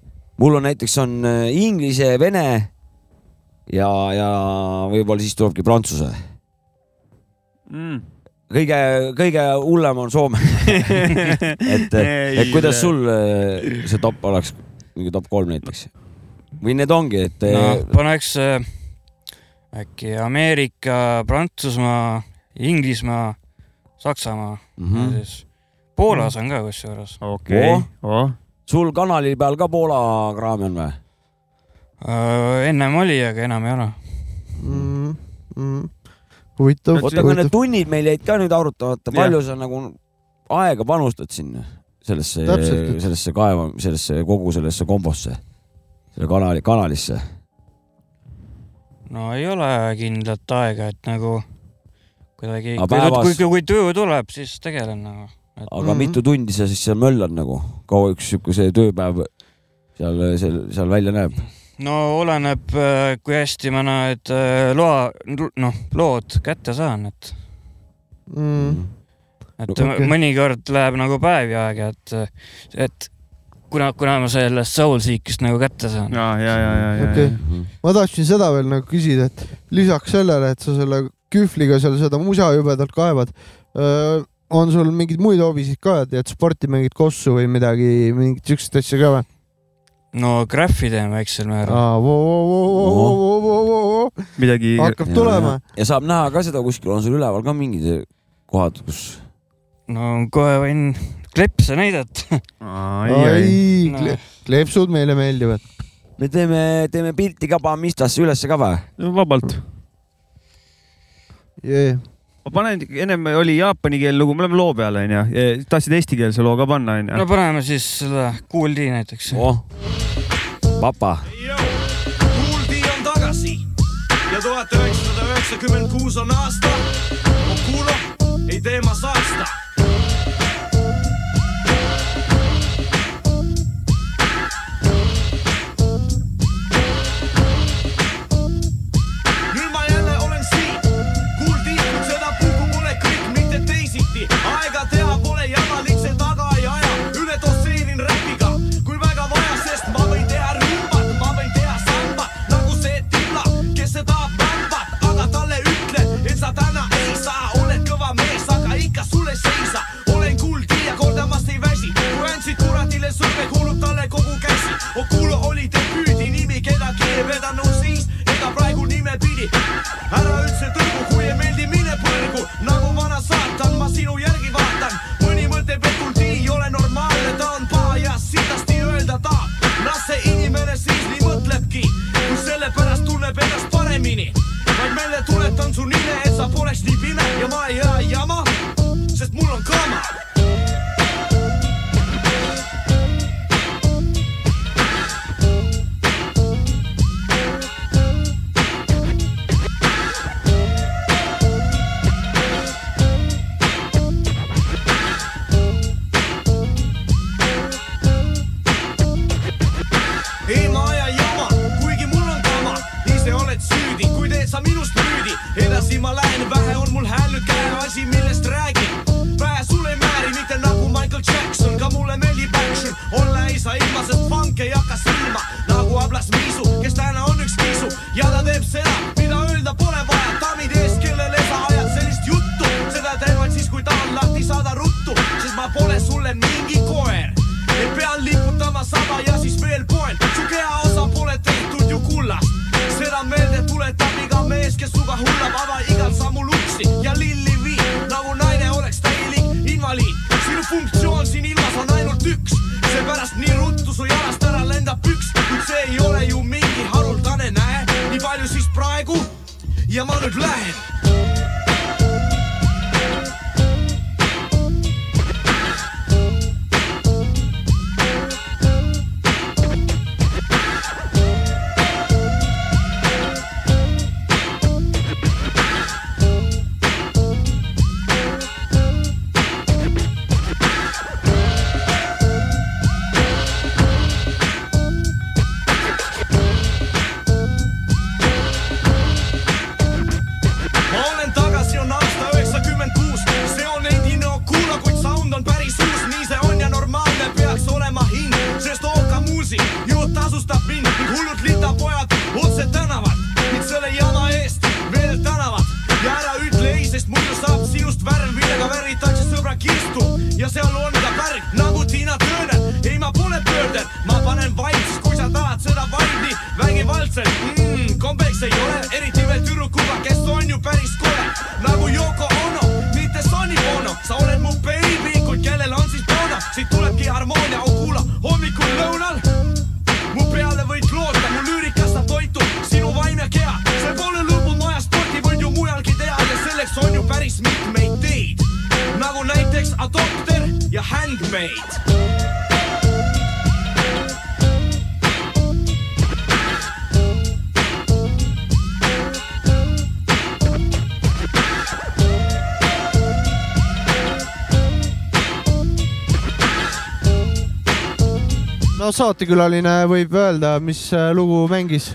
mul on näiteks on äh, inglise, vene ja, ja võib-olla siis tulebki prantsuse. Mm. kõige, kõige hullem on soome. et, et kuidas sul äh, see top oleks, mingi top kolm näiteks? Või need ongi, et no äh, paneks äh, äkki Ameerika, Prantsusmaa, Inglismaa, Saksamaa mm ja -hmm. siis Poolas on ka kusjuures. okei Oh., oh. sul kanali peal ka Poola kraami on või? Äh, ennem oli, aga enam ei ole. mm. -hmm. huvitav, oota, aga need tunnid meil jäid ka nüüd arutamata, palju sa nagu aega panustad sinna sellesse, sellesse kaeva, sellesse kogu sellesse kombosse, selle kanali, kanalisse? no ei ole kindlat aega, et nagu kuidagi, Aga kui, päevas- kui, kui tuju tuleb, siis tegelen nagu. aga mm Mhm. -hmm. mitu tundi sa siis seal möllad nagu, kaua üks see tööpäev seal, seal, seal välja näeb? no oleneb, kui hästi ma need äh, loa, noh, lood kätte saan, et, mm. et No okei. mõnikord läheb nagu päevi aega, et, et kuna, kuna ma sellest Soulseekist nagu kätte saan. ja, ja, ja, ja, ja Okei. ja. ma tahtsin seda veel nagu küsida, et lisaks sellele, et sa selle kühvliga seal seda musa jubedalt kaevad, on sul mingeid muid hobisid ka, teed sporti, mingit kossu või midagi, mingit siukest asja ka või? no graffi teen väiksel määral. midagi, hakkab tulema. ja saab näha ka seda kuskil, on sul üleval ka mingid kohad, kus no kohe võin klepse näidata. ai, kleepsud meile meeldivad. me teeme, teeme pilti ka, paneme Instasse ülesse ka või? vabalt. Yeah. ma panen, ennem oli jaapani keel lugu, me oleme loo peal onju, tahtsid eestikeelse loo ka panna no onju? paneme siis seda Kool D näiteks. oh, papa, kuuldi on tagasi ja tuhat üheksasada üheksakümmend kuus on aasta. kuulo, ei tee ma saasta. oleks nii pime ja ma ei aja jama, sest mul on kama será ja saatekülaline võib öelda, mis äh, lugu mängis.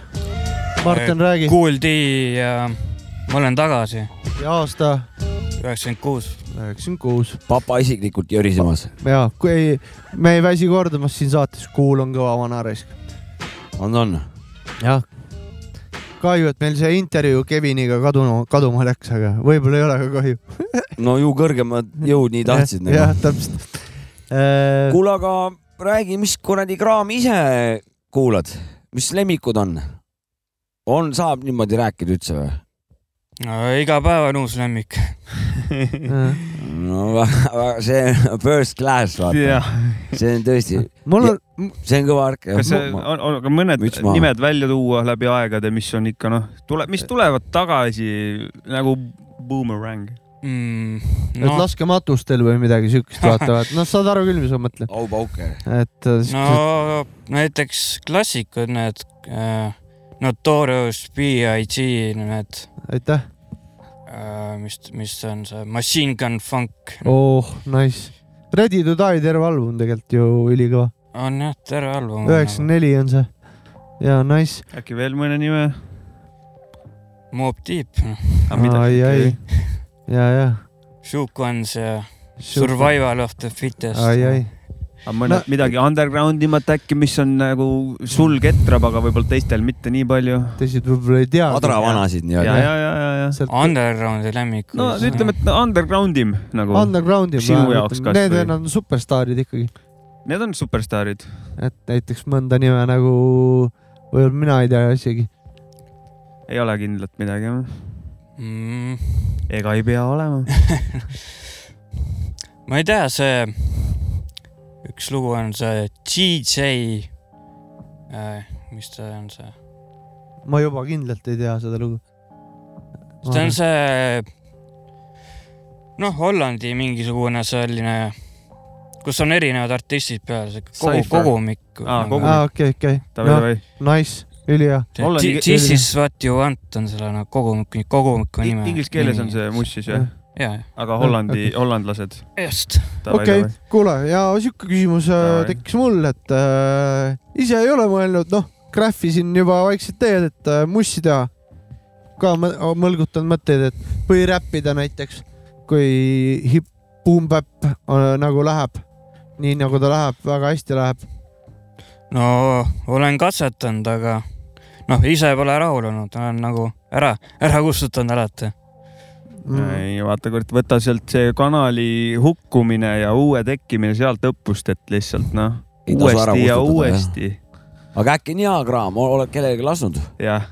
Martin, räägi. kuuldi ja ma olen tagasi, ja aasta üheksakümmend kuus. üheksakümmend kuus papa isiklikult jõrisemas. ja kui ei, me ei väsi kordamast siin saates, kuul on kõva vana raisk. on, on. jah. kahju, et meil see intervjuu Keviniga kaduma, kaduma läks, aga võib-olla ei ole ka kahju. no ju kõrgemad jõud nii tahtsid. jah, täpselt. Äh, kuule, aga räägi, mis kuradi kraami ise kuulad, mis lemmikud on? on, saab niimoodi rääkida üldse või? no iga päev on uus lemmik. no see first class, vaata. see on tõesti, mul on, see on kõva värk. kas see on, on ka mõned müts maha. nimed välja tuua läbi aegade, mis on ikka noh, tuleb, mis tulevad tagasi nagu boomerang. Mm, et no, laskematustel või midagi siukest vaatavad, noh, saad aru küll, mis ma mõtlen, au pauke. et äh, no näiteks klassikud, need äh, Notorious B.I.G, need aitäh, äh,, mis, mis on see Machine Gun Funk oh, nice. Ready to die, terve album tegelikult ju ülikõva, on jah, terve album. üheksakümmend neli on see. ja nice, äkki veel mõne nime? Mob Deep, ai, ai, ja, ja. Shook Ones ja Survival of the Fittest. ai, ai, aga mõned No- midagi underground imat äkki, mis on nagu sul ketrab, aga võib-olla teistel mitte nii palju. teised võib-olla ei tea. adravanasid ja, nii-öelda. ja, ja, ja, ja. Undergroundi lemmik. no ütleme, et underground im nagu, Undergroundi. Sinu jaoks kas Need või? vennad on superstaarid ikkagi, need on superstaarid. et näiteks mõnda nime nagu võib-olla mina ei tea isegi. ei ole kindlat midagi jah. mm,. ega ei pea olema. ma ei tea, see, üks lugu on see GJ äh,, mis ta on see, ma juba kindlalt ei tea seda lugu. see on see, noh, Hollandi mingisugune selline, kus on erinevad artistid peal, see kogu kogumik. Aa, okei, okei, noh, nice, ülihea. This is what you want on selle nagu kogumiku, kogumiku nime. Inglise keeles on see muss siis jah, ja, aga Hollandi, hollandlased. just. okei, kuule ja sihuke küsimus äh, Davai. tekkis mul, et äh, ise ei ole mõelnud, noh, graffisin juba vaikselt teed, et äh, mussi teha. ka mõ- mõlgutan mõtteid, et või räppida näiteks, kui hip, boom-bap äh, nagu läheb, nii nagu ta läheb, väga hästi läheb. no olen katsetanud, aga noh, ise pole rahul olnud, olen nagu ära, ära kustutanud alati. mm.. ei vaata kurat, võta sealt see kanali hukkumine ja uue tekkimine sealt õppust, et lihtsalt noh, uuesti ja uuesti, aga äkki on hea kraam, oled kellelegi lasknud? jah.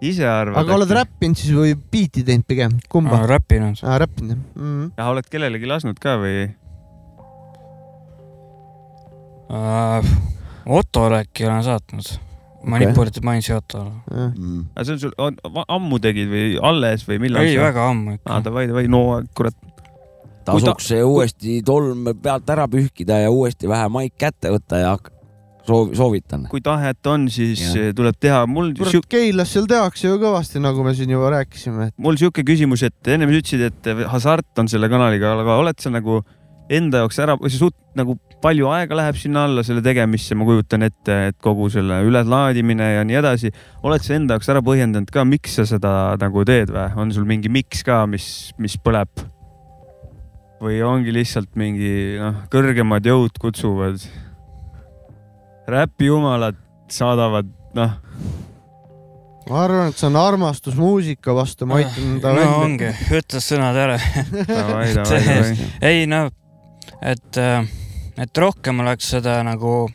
ise arvad. aga oled? räppinud siis või biiti teinud pigem, kumba? räppinud. räppinud jah mm.. jah, oled kellelegi lasknud ka või? Ottole äkki olen saatnud. Manipulated Mindsi Ottole. Mm. aga see on sul, ammu tegid või alles või millal? ei, väga ammu aa, ikka. davai, davai, no kurat, tasuks see uuesti tolm pealt ära pühkida ja uuesti vähe maik kätte võtta ja soov, soovitan. kui tahet on, siis Jah. tuleb teha. mul kurat, Keilas seal tehakse ju kõvasti, nagu me siin juba rääkisime, et mul sihuke küsimus, et ennem sa ütlesid, et hasart on selle kanaliga, aga oled sa nagu enda jaoks ära, või sa suht nagu palju aega läheb sinna alla selle tegemisse, ma kujutan ette, et kogu selle üleslaadimine ja nii edasi. oled sa enda jaoks ära põhjendanud ka, miks sa seda nagu teed või on sul mingi miks ka, mis, mis põleb? või ongi lihtsalt mingi noh, kõrgemad jõud kutsuvad? räpijumalad saadavad noh, ma arvan, et see on armastus muusika vastu, ma aitan ta no välja. ongi, ütles sõnad ära. ei no, et, et rohkem oleks seda nagu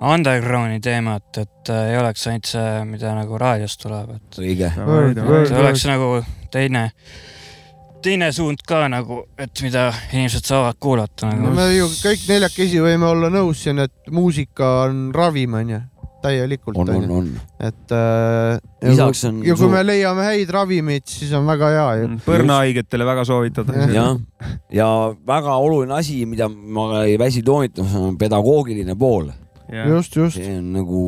underground'i teemat, et äh, ei oleks ainult see, mida nagu raadiost tuleb, et õige. Oleks nagu teine, teine suund ka nagu, et mida inimesed saavad kuulata no nagu. me ju kõik neljakesi võime olla nõus siin, et muusika on ravim, onju, täielikult on, on, on. et äh,. lisaks on ja kui me leiame häid ravimeid, siis on väga hea ju. põrnahaigetele väga soovitatakse. jah, ja väga oluline asi, mida ma ei väsi toonitamas, on pedagoogiline pool. just, just, see on nagu,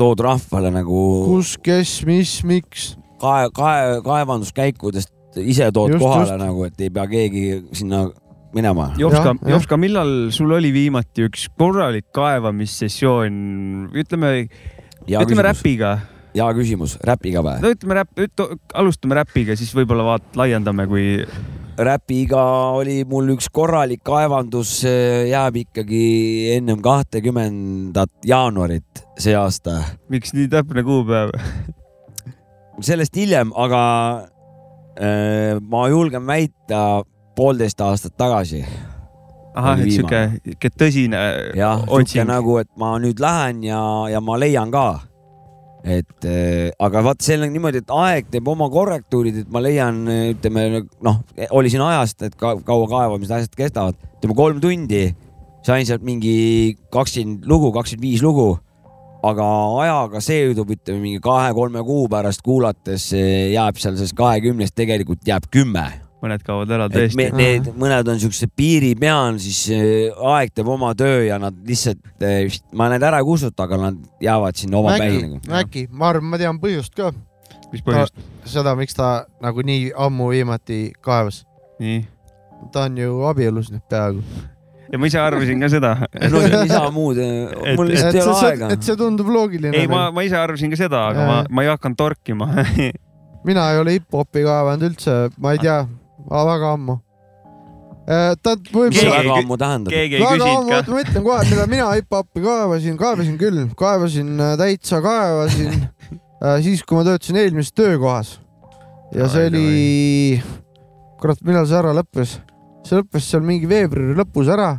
tood rahvale nagu kus, kes, mis, miks. kae, kae, kaevanduskäikudest ise tood Just, kohale just. nagu, et ei pea keegi sinna minema. Jopska. Jopska, millal sul oli viimati üks korralik kaevamissessioon, ütleme, ütleme küsimus, räpiga, hea küsimus, räpiga või? no ütleme räpp, alustame räpiga, siis võib-olla vaat laiendame, kui räpiga oli mul üks korralik kaevandus, jääb ikkagi ennem kahtekümnendat jaanuarit see aasta. miks nii täpne kuupäev? sellest hiljem, aga äh, ma julgen väita poolteist aastat tagasi. ahah, et sihuke, sihuke tõsine jah, sihuke nagu, et ma nüüd lähen ja, ja ma leian ka. et äh, aga vaat see on niimoodi, et aeg teeb oma korrektuurid, et ma leian, ütleme noh, oli siin ajast, et ka, kaua kaevamised asjad kestavad, ütleme kolm tundi sain sealt mingi kakskümmend lugu, kakskümmend viis lugu. aga ajaga seedub, ütleme mingi kahe-kolme kuu pärast kuulates eh, jääb seal sellest kahekümnest tegelikult jääb kümme mõned kaovad ära tõesti me,. need mõned on siukse piiri peal, siis äh, aeg teeb oma töö ja nad lihtsalt, ma need ära ei kustuta, aga nad jäävad sinna oma Mäki nagu., Mäki, ma arvan, ma tean põhjust ka, mis põhjust? seda, miks ta nagu nii ammu viimati kaevas. nii. ta on ju abielus nüüd peaaegu. ja ma ise arvasin ka seda. no ei saa muud, mul Et- lihtsalt et ei ole see, aega. et see tundub loogiline. ei, ma, ma ise arvasin ka seda, aga ma Jaa., ma ei hakanud torkima. mina ei ole hip-hopi kaevanud üldse, ma ei tea, väga ammu. ta mis see väga ammu tähendab? väga ammu, ma ütlen kohe, mida mina hip-hopi kaevasin, kaevasin küll, kaevasin äh, täitsa, kaevasin äh, siis, kui ma töötasin eelmises töökohas. ja see oli, kurat, millal see ära lõppes? see lõppes seal mingi veebruari lõpus ära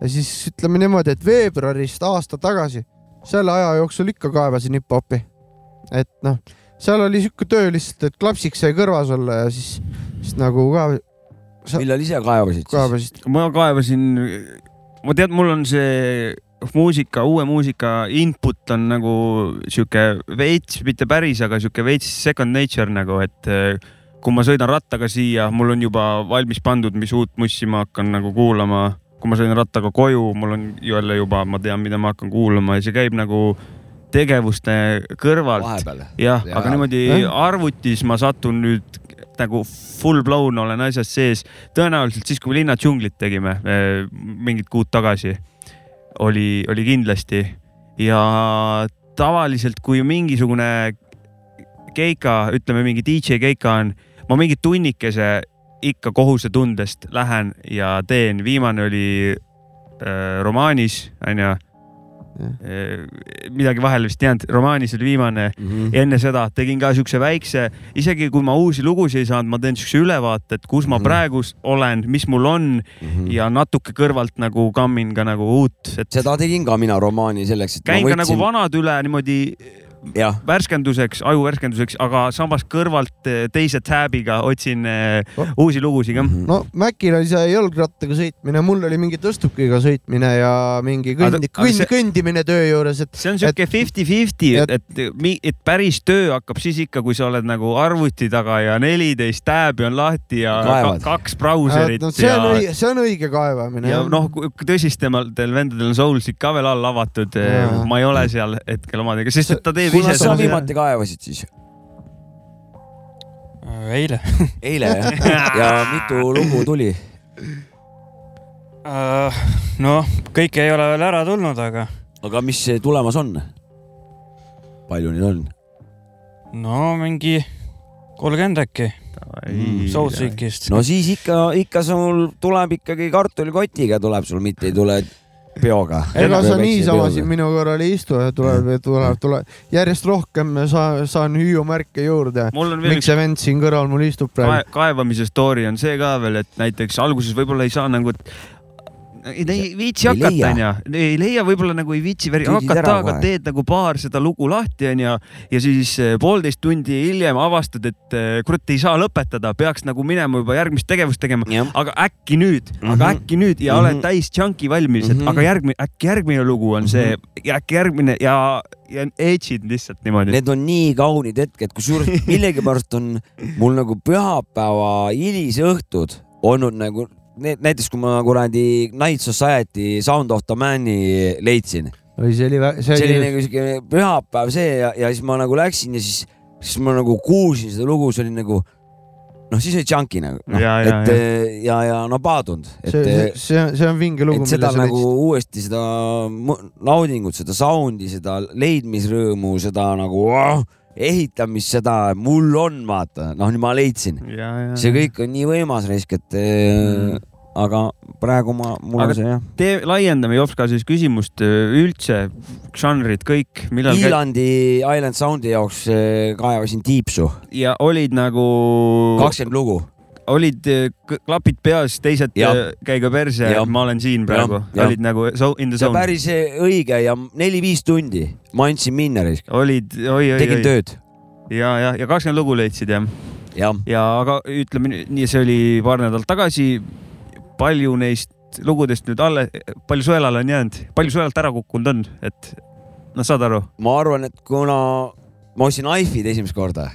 ja siis ütleme niimoodi, et veebruarist aasta tagasi, selle aja jooksul ikka kaevasin hip-hopi. et noh, seal oli sihuke töö lihtsalt, et klapsiks sai kõrvas olla ja siis, siis nagu ka millal ise kaevasid siis? kaevasid. ma kaevasin, ma tean, mul on see muusika, uue muusika input on nagu sihuke veits, mitte päris, aga sihuke veits second nature nagu, et eh, kui ma sõidan rattaga siia, mul on juba valmis pandud, mis uut mussi ma hakkan nagu kuulama. kui ma sõidan rattaga koju, mul on jälle juba, ma tean, mida ma hakkan kuulama ja see käib nagu tegevuste kõrvalt. jah, Jaa. aga niimoodi Jah. arvutis ma satun nüüd nagu full blown olen asjas sees. tõenäoliselt siis, kui me Linna džunglit tegime eh, mingid kuud tagasi, oli, oli kindlasti. Ja tavaliselt, kui mingisugune keika, ütleme mingi DJ keika on, ma mingi tunnikese ikka kohusetundest lähen ja teen, viimane oli äh, romaanis onju midagi vahele vist jäänud, romaanis oli viimane Mhm. ja enne seda tegin ka siukse väikse, isegi kui ma uusi lugusid ei saanud, ma teen siukse ülevaate, et kus ma Mhm. praegu olen, mis mul on ja natuke kõrvalt nagu kammin ka nagu uut, et seda tegin ka mina romaani selleks, et käin ma ka nagu võtsin, vanad üle niimoodi värskenduseks, aju värskenduseks, aga samas kõrvalt eh, teise tab'iga otsin eh, Oh. uusi lugusid ka. Mhm. no Mäkil oli see jalgrattaga sõitmine, mul oli mingi tõstukiga sõitmine ja mingi kõndi, kõnd, see- kõndimine töö juures, et see on siuke fifty-fifty, et, et, mi- et päris töö hakkab siis ikka, kui sa oled nagu arvuti taga ja neliteist tääbi on lahti ja Kaevad. ka, kaks brauserit no, see ja on, õige, see on õige kaevamine. ja noh, tõsistematel vendadel on Soulsid ka veel all avatud. Ma ei ole seal hetkel omadega, sest et ta teeb kuna ise sa seda. viimati kaevasid siis? eile. eile jah? ja mitu lugu tuli? noh, kõik ei ole veel ära tulnud, aga aga mis see tulemas on? palju neid on? no mingi kolmkümmend äkki Soulseekist. no siis ikka, ikka sul tuleb ikkagi kartulikotiga tuleb sul, mitte ei tule peoga. ega sa niisama siin minu kõrval ei istu tuleb, tuleb, tuleb järjest rohkem sa, saan hüüumärke juurde. mul on veel miks see vend siin kõrval mul istub praegu? kae- kaevamise story on see ka veel, et näiteks alguses võib-olla ei saa nagu, ei ei viitsi hakata, onju, ei leia, võib-olla nagu ei viitsi veri hakata, aga teed nagu paar seda lugu lahti, onju. ja siis eh, poolteist tundi hiljem avastad, et eh, kurat ei saa lõpetada, peaks nagu minema juba järgmist tegevust tegema, aga äkki nüüd mm, -hmm. aga Mhm. äkki nüüd ja mm Mhm. -hmm. oled täis chunky valmis, et mm Mhm. -hmm. aga järgmine, äkki järgmine lugu on see ja äkki järgmine ja, ja edge'id lihtsalt niimoodi. need on nii kaunid hetked, kusjuures millegipärast on mul nagu pühapäeva hilisõhtud olnud nagu need, näiteks kui ma kuradi Night Society Sound of the Man'i leidsin, või see oli, see see oli oli, nagu siuke pühapäev see ja, ja siis ma nagu läksin ja siis, siis ma nagu kuulsin seda lugu, see oli nagu noh, siis oli junkie nagu, Ja, ja, et ja, ja, ja no paadunud, et see, see, see on, vinge lugu, seda nagu leidsid. uuesti seda naudingut, seda sound'i, seda leidmisrõõmu, seda nagu oh, ehitamist, seda mul on, vaata, noh, nüüd ma leidsin, see kõik on nii võimas raisk, et mm. aga praegu ma, mul Aga on see jah. tee, laiendame Jopska siis küsimust äh, üldse, žanrid kõik, millal käi- Island Soundi jaoks eh, kaevasin tiipsu, ja olid nagu, kakskümmend lugu. Olid äh, klapid peas, teised Jah. äh, käiga perse ma olen siin praegu, olid nagu so, in the zone, päris eh, õige ja neli-viis tundi ma andsin minna olid oi, oi, tegin oi tööd, ja, ja, ja kakskümmend lugu leidsid jah, jah. ja aga ütleme nii- see oli paar nädalat tagasi. palju neist lugudest nüüd alle, palju sõelale on jäänud, palju sõelalt ära kukkunud on, et noh, saad aru? ma arvan, et kuna ma ostsin iPhone'id esimest korda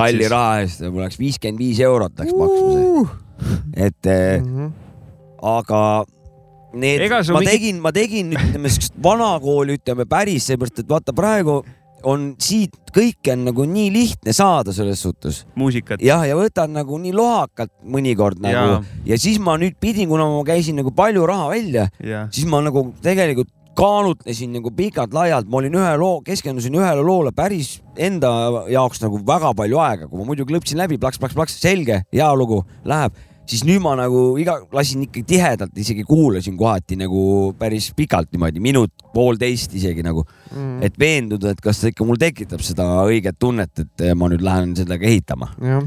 kalli siis. raha eest, mul läks viiskümmend viis eurot läks maksma see, et eh, Mhm. aga need, ma mingi- tegin, ma tegin, ütleme siukest vanakooli, ütleme päris, seepärast et vaata praegu on siit kõike on nagu nii lihtne saada selles suhtes. muusikat. jah, ja võtad nagu nii lohakalt mõnikord nagu Jaa. ja siis ma nüüd pidin, kuna ma käisin nagu palju raha välja, ja, siis ma nagu tegelikult kaalutlesin nagu pikalt-laialt, ma olin ühe loo, keskendusin ühele loole päris enda jaoks nagu väga palju aega, kui ma muidu klõpsin läbi plaks-plaks-plaks, selge, hea lugu, läheb, siis nüüd ma nagu iga, lasin ikka tihedalt, isegi kuulasin kohati nagu päris pikalt niimoodi, minut, poolteist isegi nagu, Mhm. et veenduda, et kas ta ikka mul tekitab seda õiget tunnet, et ma nüüd lähen sellega ehitama. jah,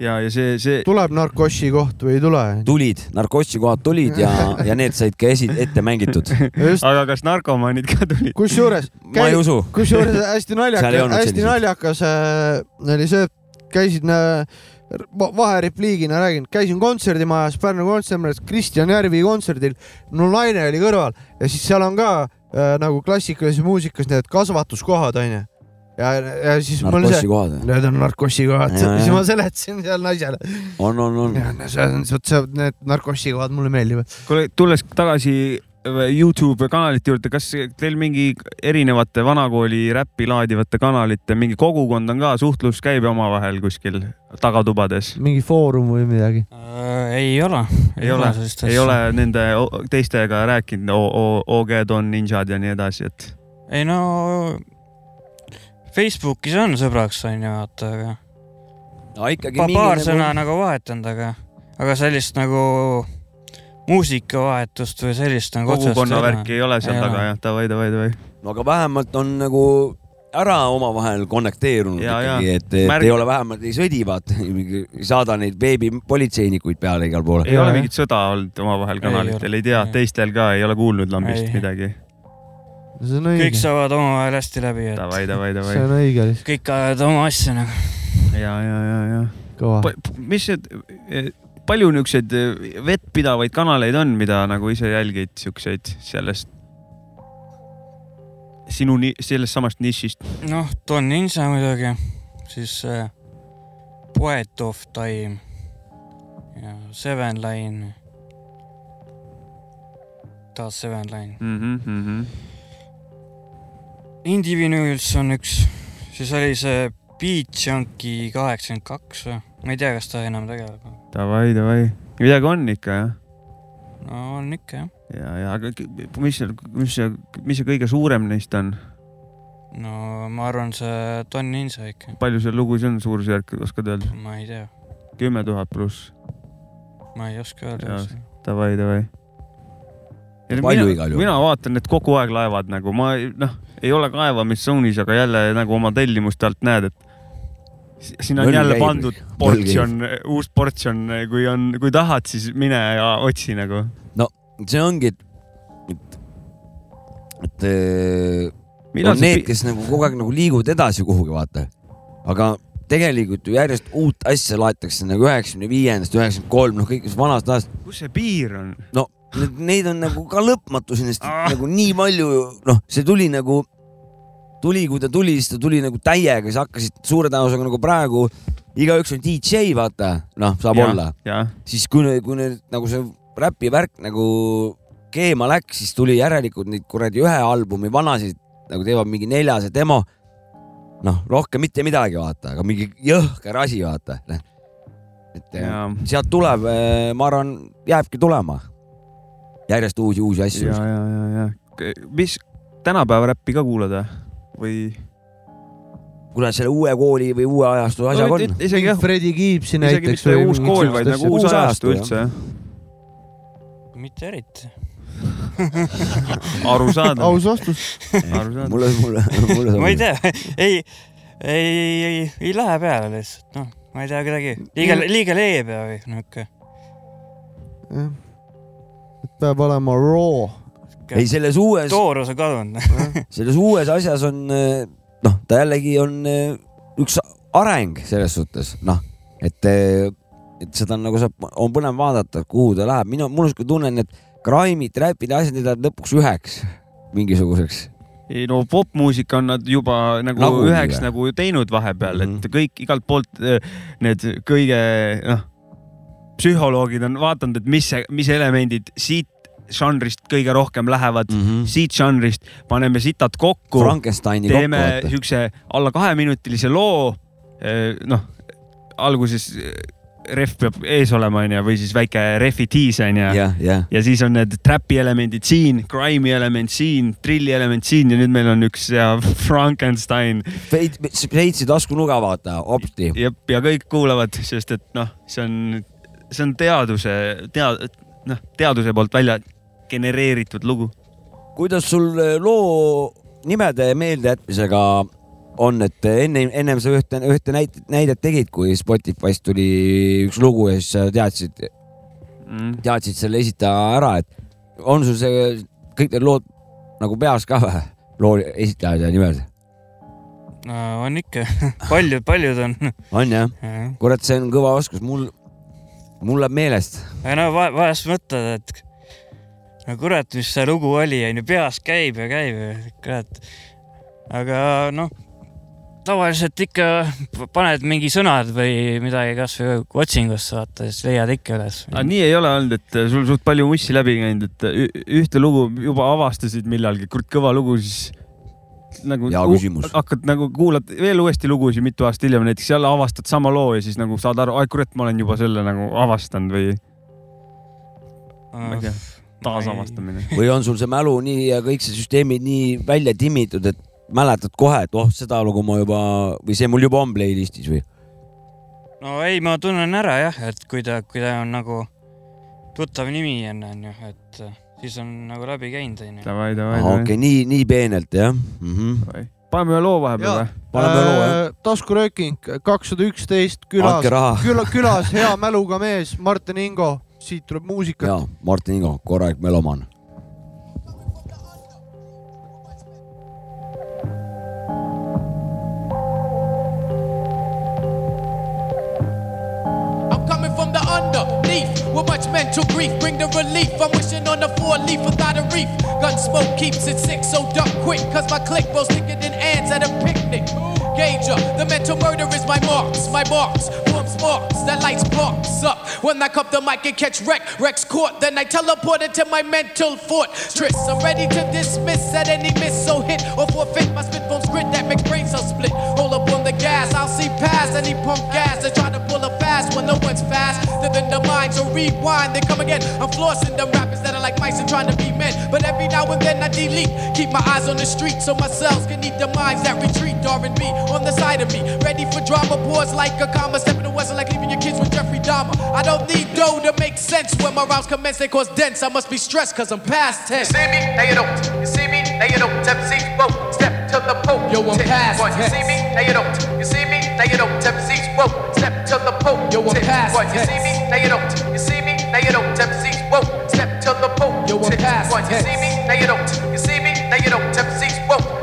ja, ja see, see tuleb narkossi koht või ei tule? tulid, narkotsi kohad tulid ja, ja need said ka esi-, ette mängitud. just, aga kas narkomaanid ka tulid? kusjuures, ma ei usu. kusjuures hästi naljakas, hästi naljakas äh, oli see, et käisin äh, va- vaherepliigina räägin, käisin kontserdimajas, Pärnu kontserdimajas Kristjan Järvi kontserdil, mul naine oli kõrval ja siis seal on ka äh, nagu klassikalises muusikas need kasvatuskohad onju. ja, ja siis mul narkotsi see, kohad. need on narkossikohad, Ja, ja. siis ma seletasin seal naisele. on, on, on. see on, vot see, need narkossikohad mulle meeldivad. kuule, tulles tagasi Youtube kanalite juurde, kas teil mingi erinevate vanakooli räppi laadivate kanalite mingi kogukond on ka, suhtlus käib omavahel kuskil tagatubades? mingi foorum või midagi. Äh, ei ole. ei ole, ei ole nende teistega rääkinud, OG Don Ninjad ja nii edasi, et ei no Facebookis on sõbraks onju, vaata, aga no ikkagi pa, mingi paar nagu... sõna nagu vahetanud, aga, aga sellist nagu muusikavahetust või sellist nagu kogukonna värki ei ole seal Ei taga ole. jah, davai, davai, davai. no aga vähemalt on nagu ära omavahel connecteerunud Ja, ja. ikkagi, et, et Märg- ei ole vähemalt ei sõdi, vaata, ei saada neid beebipolitseinikuid peale igal pool. ei Jaa, ole jah. mingit sõda olnud omavahel Ei kanalitel, ei tea Ei., teistel ka ei ole kuulnud lambist Ei. midagi. See on kõik õige, saavad omavahel hästi läbi, et davai, davai, davai see. on õige lihtsalt, kõik ajavad oma asja nagu. ja, ja, ja, ja. kõva. mis see, palju niisuguseid vettpidavaid kanaleid on, mida nagu ise jälgid, siukseid sellest, sinu, sellest samast nišist? noh, Don Ninja muidugi, siis äh, Poet of Time ja Seven Line. taas Seven Line. Mm -hmm. Indie Vinyls on üks, siis oli see Beat Junkie kaheksakümmend kaks või, ma ei tea, kas ta enam tegeleb. Davai, davai, midagi on ikka jah. no on ikka jah. ja, ja aga mis see, mis see, mis see kõige suurem neist on? no ma arvan, see Don Ninja ikka, palju seal lugusid on, suurusjärk, oskad öelda? ma ei tea, kümme tuhat pluss, ma ei oska öelda davai, davai. Palju mina, igal juhul. mina vaatan, et kogu aeg laevad nagu ma ei- noh, ei ole kaevamistsoonis, aga jälle nagu oma tellimuste alt näed, et si- siin on Mõll jälle käib. pandud Mõll portsjon, uus portsjon, kui on, kui tahad, siis mine ja otsi nagu. see ongi, et, et, et millal on need, kes nagu kogu aeg nagu liiguvad edasi kuhugi, vaata. aga tegelikult ju järjest uut asja laetakse nagu üheksakümne viiendast, üheksakümmend kolm, noh, kõigist vanast ajast. kus see piir on? Neid on nagu ka lõpmatuseni, sest Ah. nagu nii palju, noh, see tuli nagu, tuli, kui ta tuli, siis ta tuli nagu täiega, sa hakkasid suure tõenäosusega nagu praegu, igaüks on DJ, vaata, noh, saab ja. olla. siis kui, kui nüüd nagu see räpi värk nagu keema läks, siis tuli järelikult neid kuradi ühe albumi vanasid nagu teevad mingi neljase demo. noh, rohkem mitte midagi, vaata, aga mingi jõhker asi, vaata. et ja. ja, sealt tuleb, ma arvan, jääbki tulema järjest uusi, uusi asju ja, ja, ja, ja mis tänapäeva räppi ka kuulad või? või? kuna selle uue kooli või uue ajastu asjaga on. isegi jah, Fredi isegi näiteks mitte uus kool, vaid nagu uus ajastu ajastu, üldse mitte eriti. arusaadav, aus vastus. mulle, mulle, mulle ma ei tea, ei, ei, ei, ei lähe peale lihtsalt, noh, ma ei tea kuidagi, liiga, liiga leebe või niuke. Peab olema raw. ei, selles uues, toorus on kadunud. selles uues asjas on noh, ta jällegi on eh, üks areng selles suhtes, noh, et, et seda on nagu saab, on põnev vaadata, kuhu ta läheb, minu, mul on siuke tunne, et Grime'id, räpid ja asjad, need lähevad lõpuks üheks mingisuguseks. ei no popmuusika on nad juba nagu, nagu üheks või? nagu teinud vahepeal mm, -hmm. Mhm. et kõik igalt poolt eh, need kõige noh, psühholoogid on vaadanud, et mis, mis elemendid siit žanrist kõige rohkem lähevad mm. -hmm. siit žanrist paneme sitad kokku, teeme siukse alla kaheminutilise loo. noh, alguses eh, ref peab ees olema, onju, või siis väike refi tiis, onju ja siis on need trapi elemendid siin, grime'i element siin, trilli element siin ja nüüd meil on üks ja Frankenstein Šveitsi taskunuga, vaata, hopsti. ja, ja kõik kuulavad, sest et noh, see on, see on teaduse, tead-, noh, teaduse poolt välja genereeritud lugu. kuidas sul eh, loo nimede meeldejätmisega on, et enne, ennem sa ühte, ühte näidet, näidet tegid, kui Spotify'st tuli üks lugu ja siis sa teadsid, Mm. teadsid selle esitaja ära, et on sul see kõik need lood nagu peas ka või? loo esitajad ja nimed no on ikka, paljud, paljud on. on jah? kurat, see on kõva oskus, mul, mul läheb meelest. no va- vahest mõtled, et no kurat, mis see lugu oli, onju, peas käib ja käib ja kurat. aga noh, tavaliselt ikka paned mingi sõnad või midagi kasvõi otsingusse vaata, siis leiad ikka üles. aga nii ei ole olnud, et sul suht palju mussi läbi käinud, et ühte lugu juba avastasid millalgi, kurat kõva lugu, siis nagu Hea u- küsimus. hakkad nagu kuulad veel uuesti lugusid mitu aastat hiljem, näiteks jälle avastad sama loo ja siis nagu saad aru, ai kurat, ma olen juba selle nagu avastanud või ma ei tea, taasavastamine. või on sul see mälu nii ja kõik see süsteemid nii välja timmitud, et mäletad kohe, et oh, seda lugu ma juba või see mul juba on playlist'is või? no ei, ma tunnen ära jah, et kui ta, kui ta on nagu tuttav nimi on, onju, et siis on nagu läbi käinud, onju. davai, davai, okei nii, nii peenelt jah mm. -hmm. paneme ühe loo vahepeal Jaa. või? paneme loo jah, Äh, taskurööking kakssada üksteist külas küla, külas hea mäluga mees Martin Ingo, siit tuleb muusikat. ja Martin Ingo, korralik melomaan. With much mental grief. Bring the relief. I'm wishing on a four leaf without a reef. Gun smoke keeps it sick, so duck quick. Cause my click goes thicker than ants at a picnic. Gager, the mental murder is my marks. My marks form sparks that lights sparks up. When I cup the mic and catch wreck, Rex court. Then I teleport into my mental fortress. I'm ready to dismiss at any miss. So hit or forfeit my spit from grit that makes brain cells split. Roll up on the gas, I'll see past any punk gas. Live in so rewind, then come again. I'm flossing them rappers that are like mice and trying to be men. But every now and then I delete. Keep my eyes on the street so my cells can eat the minds that retreat. R&B on the side of me. Ready for drama, pause like a comma. Stepping the west like leaving your kids with Jeffrey Dahmer. I don't need dough to make sense. When my rounds commence, they cause dense. I must be stressed cause I'm past tense. You 10. see me, now you don't. You see me, now you don't. MC, whoa, step to the pole. Yo, I'm past What, You see me, now you don't. You see me, now you don't. MC, whoa, step to the pole. Yo, I'm past What, You see me, now you don't. You see me, now you don't. MC, whoa, step to the pole. Yo, I'm past What, You see me, now you don't. You see me, now you don't. MC, whoa,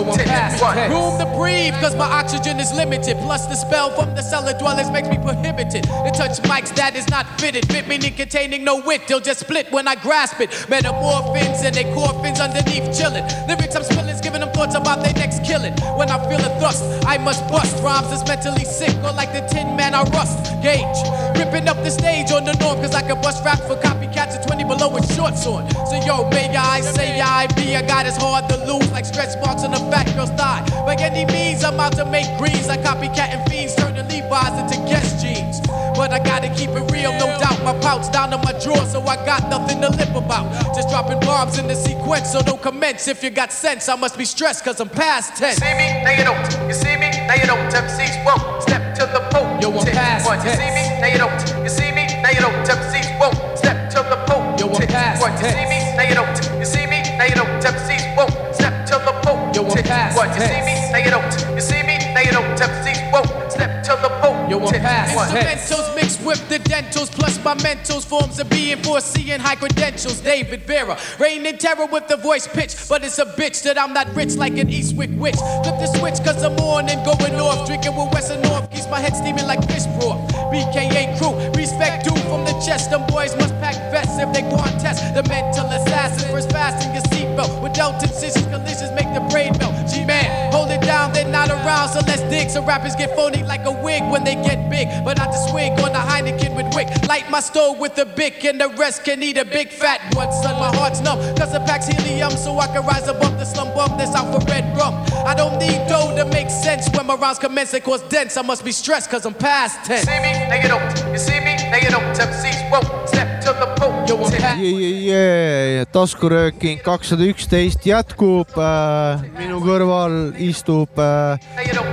Yo, I'm past. Room to breathe, cause my oxygen is limited. Plus, the spell from the cellar dwellers makes me prohibited. To touch mics that is not fitted. Fit meaning containing no wit. They'll just split when I grasp it. Metamorphins and they coffins underneath chillin'. Lyrics I'm spilling's giving them thoughts about their next killing. When I feel a thrust, I must bust. Rhymes that's mentally sick, or like the tin man I rust. Gauge. Ripping up the stage on the norm, cause I can bust rap for at 20 below with shorts on. So yo, may I say I be, I got as hard to lose like stretch marks on a fat girl's thigh. By any means, I'm out to make greens like copycat and fiends, turning Levi's into guest jeans. But I gotta keep it real, no doubt. My pouch down to my drawer, so I got nothing to lip about. Just dropping bombs in the sequence, so don't commence. If you got sense, I must be stressed, cause I'm past You 10. see me, now you don't. You see me, now you don't. MCs won't step to the pole. Yo, I'm past What? You see me, now you don't. You see me, now you don't. MCs won't Yo, I'm Tick. past What? You see me, now you don't. You see me, now you don't. MCs won't step to the pole. Yo, I'm. What? You see me, now you don't. You see me, now you don't. MCs won't step to the pole. Yo, I'm Tick. past Instrumentals mixed with the dentals, plus my mentals forms a being foreseeing high credentials. David Vera, reign in terror with the voice pitch, but it's a bitch that I'm not rich like an Eastwick witch. Flip the switch cause I'm on and going off, drinking with Western North, keeps my head steaming like fish broth. BKA crew, respect due from the chest. Them boys must pack vests if they want test. The mental assassin, first fasten your seatbelt. With dealt incisions, collisions make the brain melt. G-man, down, they're not around, so let's dig. Some rappers get phony like a wig when they get big, but I just swig on the Heineken with wick. Light my stove with a bic, and the rest can eat a big fat one. Son, my heart's numb, cause it packs helium, so I can rise above the slum bum that's out for red rum. I don't need dough to make sense when my rounds commence, they cause dense. I must be stressed, cause I'm past 10. You see me, now you don't. You see me, now you don't. MCs won't step to the pole. Past taskurööking kakssada üksteist jätkub. minu kõrval istub äh,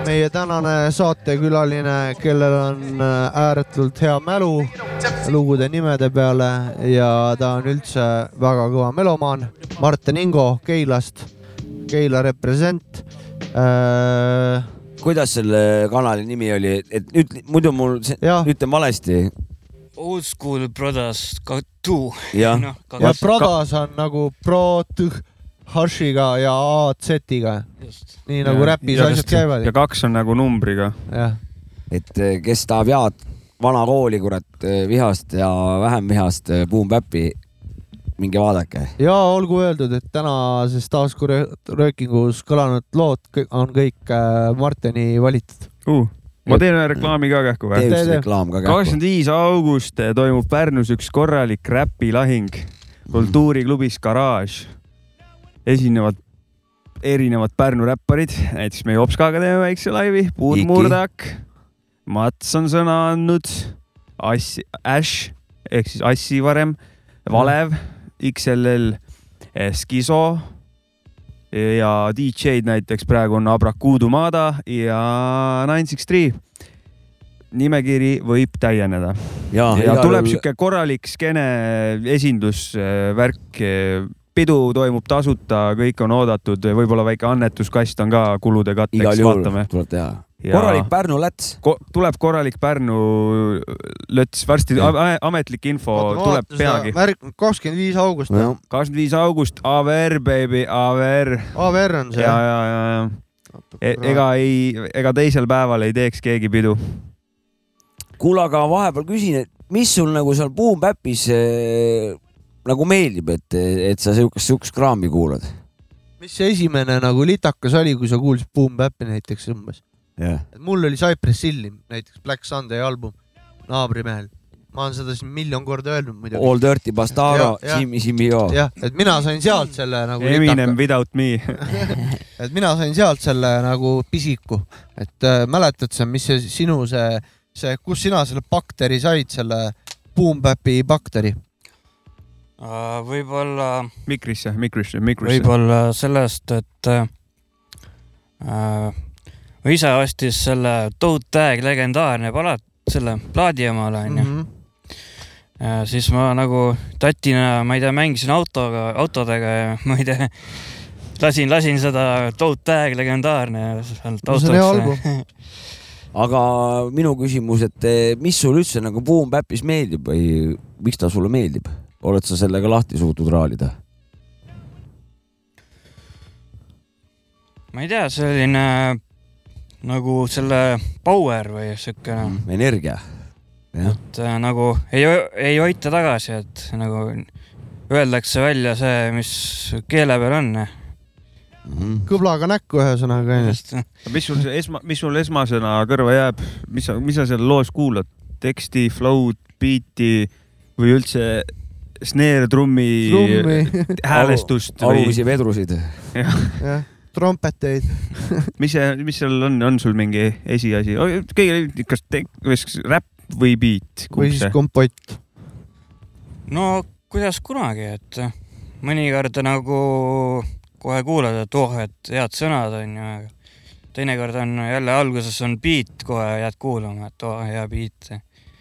meie tänane saatekülaline, kellel on äh, ääretult hea mälu lugude nimede peale ja ta on üldse väga kõva melomaan. Martin Ingo Keilast, Keila represent äh,. kuidas selle kanali nimi oli, et ütle, muidu mul, ütlen valesti. Old School Brothers Katu. Jah. noh, ja Pradas on nagu pro tüh- hashiga ja AZ-iga, just. nii nagu räpis asjad käivad ja. kaks on nagu numbriga. et eh, kes tahab head vana kooli, kurat, vihast ja vähem vihast eh, Boom Bap'i, minge vaadake. ja olgu öeldud, et tänases taskuröökingus kõlanud lood on kõik Martini valitud. uh,. Ma teen ühe reklaami ka kähku tee või? üks tee. reklaam ka kähku. kakskümmend viis august toimub Pärnus üks korralik räpilahing kultuuriklubis Garaaž. esinevad erinevad Pärnu räpparid, näiteks meie Opskaga teeme väikse laivi, Puud. Murdak, Mats on sõna andnud, Assi, Ash ehk siis Assi varem, Valev, XLL, Skiso ja DJ-d näiteks praegu on Abrakuudu Mada ja Nine Six Three. nimekiri võib täieneda ja, ja tuleb sihuke korralik skeene esindusvärk. pidu toimub tasuta, kõik on oodatud, võib-olla väike annetuskast on ka kulude katteks, vaatame. tuleb teha. Ja- korralik Pärnu läts. Ko tuleb korralik Pärnu löts, varsti ametlik info tuleb peagi. kakskümmend viis august. kakskümmend viis august, AVR baby, AVR. AVR on see, ja, ja, ja, ja e ega ei, ega teisel päeval ei teeks keegi pidu. kuule, aga vahepeal küsin, et mis sul nagu seal Boom Bapis äh, nagu meeldib, et, et sa siukest, siukest kraami kuulad? mis see esimene nagu litakas oli, kui sa kuulsid Boom Bap'i näiteks umbes? Et mul oli Cypress Hilli näiteks Black Sunday album naabrimehel. ma olen seda siin miljon korda öelnud muidugi. All Dirty jah. Jimmy Jimmy Go. jah, et mina sain sealt selle nagu Eminem Without Me. et mina sain sealt selle nagu pisiku, et äh, mäletad sa, mis see sinu see, see, kus sina selle bakteri said, selle Boom Bap'i bakteri? võib-olla, mikrisse, mikrisse, mikrisse. võib-olla sellest, et äh, mu isa ostis selle Toad Tag legendaarne palat, selle plaadi omale onju. Mhm. ja siis ma nagu tatina, ma ei tea, mängisin autoga, autodega ja ma ei tea, lasin, lasin seda Toad Tag legendaarne autosse album. aga minu küsimus, et eh, mis sulle üldse nagu Boom Bapis meeldib või miks ta sulle meeldib? oled sa sellega lahti suutnud raalida? ma ei tea, selline nagu selle power või siukene, energia. jah, et äh, nagu ei, ei hoita tagasi, et nagu öeldakse välja see, mis keele peal on. kõblaga näkku ühesõnaga onju. mis sul esma, mis sul esmasena kõrva jääb, mis sa, mis sa seal loos kuulad? teksti, flow'd, beat'i või üldse snare, trummi, Trummi. häälestust või alumisi vedrusid. jah, trompeteid. mis see, mis seal on, on sul mingi esiasi, kõige, kas te- kas räpp või beat? või siis kompott. no kuidas kunagi, et mõnikord nagu kohe kuulad, et oh, et head sõnad on ju, aga teinekord on jälle alguses on beat, kohe jääd kuulama, et oh, hea beat.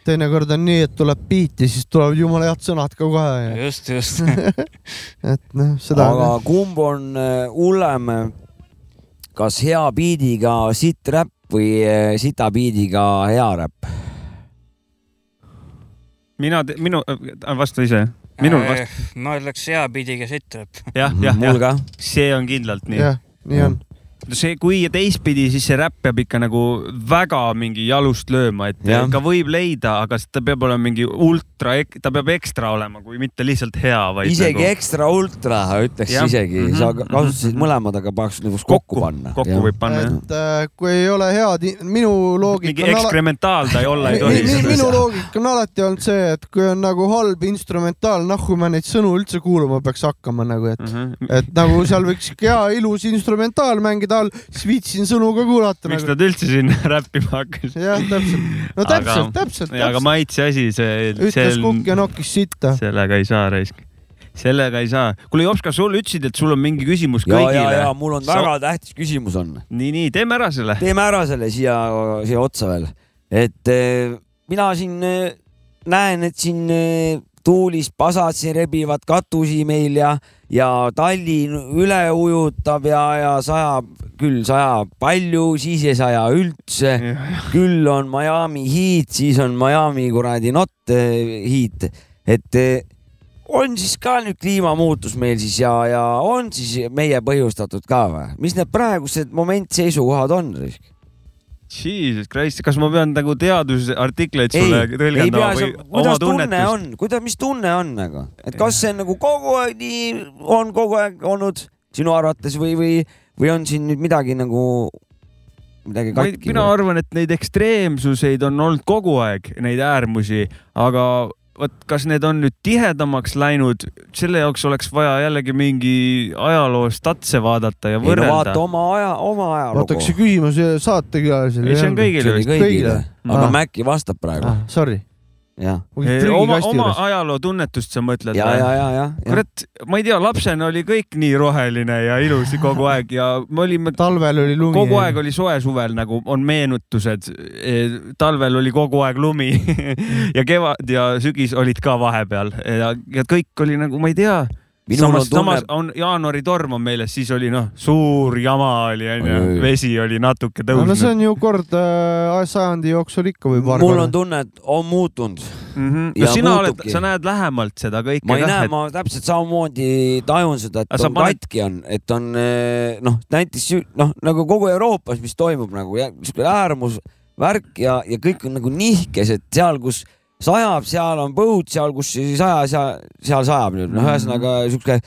teinekord on nii, et tuleb beat ja siis tulevad jumala head sõnad ka kohe. just, just. et noh, seda. aga kumb on eh, hullem, kas hea biidiga sitt räpp või eh, sita biidiga hea räpp? mina, minu, vasta ise. minul vast-, Äh, ma ütleks hea bidiga sitt räpp. jah, jah, ka jah, see on kindlalt nii. jah, nii on. see, kui teistpidi, siis see räpp peab ikka nagu väga mingi jalust lööma, et Jah. ka võib leida, aga ta peab olema mingi ultra, ta peab ekstra olema, kui mitte lihtsalt hea, vaid isegi nagu ekstra ultra ütleks Jah. isegi, Mhm. sa kasutasid mõlemad, aga peaks nagu kokku panna. kokku võib panna jah. et äh, kui ei ole head, minu loogika mingi eksperimentaal ta ei olla ei tohi mi-. minu loogika on alati olnud see, et kui on nagu halb instrumentaal, nahku ma neid sõnu üldse kuulama peaks hakkama nagu, et Mhm. et nagu seal võiks hea ilus instrumentaal mängida siis viitsin sõnu ka kuulata miks nagu.. nad üldse siin räppima hakkasid? jah, täpselt, no täpselt, täpselt, aga maitse asi, see, ütles kukk ja nokkis sitta. sellega ei saa raisk. sellega ei saa. kuule, Jops, kas sul ütlesid, et sul on mingi küsimus ja, ja, kõigile ja? mul on väga tähtis küsimus on. nii, nii, teeme ära selle. teeme ära selle siia, siia otsa veel, et eh, mina siin eh, näen, et siin eh, tuulis pasad siin rebivad katusi meil ja, ja Tallinn üle ujutab ja, ja sajab, küll sajab palju, siis ei saja üldse. küll on Miami Heat, siis on Miami kuradi not eh, Heat, et eh, on siis ka nüüd kliimamuutus meil siis ja, ja on siis meie põhjustatud ka või? mis need praegused momentseisukohad on? Jesus Christ, kas ma pean nagu teadusartikleid ei, sulle tõlgendama sa või, oma kuidas tunne tunnetust? on, kuidas, mis tunne on nagu, et kas see on nagu kogu aeg nii, on kogu aeg olnud sinu arvates või, või, või on siin nüüd midagi nagu, midagi katki? mina arvan, et neid ekstreemsuseid on olnud kogu aeg, neid äärmusi, aga vot kas need on nüüd tihedamaks läinud, selle jaoks oleks vaja jällegi mingi ajaloo statse vaadata ja ei no võrrelda vaata. oma aja, oma ajalugu. see küsimus saatekülalisele ei, see on kõigile vist. kõigile kõigile., aga Ah. Mäkki vastab praegu ah,. Sorry, jah, oma, oma ajalootunnetust sa mõtled ja, ja, ja, ja, ja. kurat, ma ei tea, lapsena oli kõik nii roheline ja ilus kogu aeg ja me olime talvel oli lumi. kogu aeg oli soe suvel nagu on meenutused. talvel oli kogu aeg lumi ja kevad ja sügis olid ka vahepeal ja, ja kõik oli nagu, ma ei tea. Minul on samas, samas tunne, on jaanuari torm on meeles, siis oli noh, suur jama oli onju vesi oli natuke no, no see tõusnud on ju kord äh, sajandi jooksul ikka või paar mul on tunne, et on muutunud. mm. -hmm. ja no sina oled muutubki., sa näed lähemalt seda kõike ma ei näe, et ma täpselt samamoodi tajun seda, et Aga on paned- katki on, et on eh, noh, näiteks noh, nagu kogu Euroopas, mis toimub nagu ja siuke äärmusvärk ja, ja kõik on nagu nihkesed seal, kus sajab, seal on põud, seal, kus ei saja, seal, seal sajab nüüd, noh, ühesõnaga siuke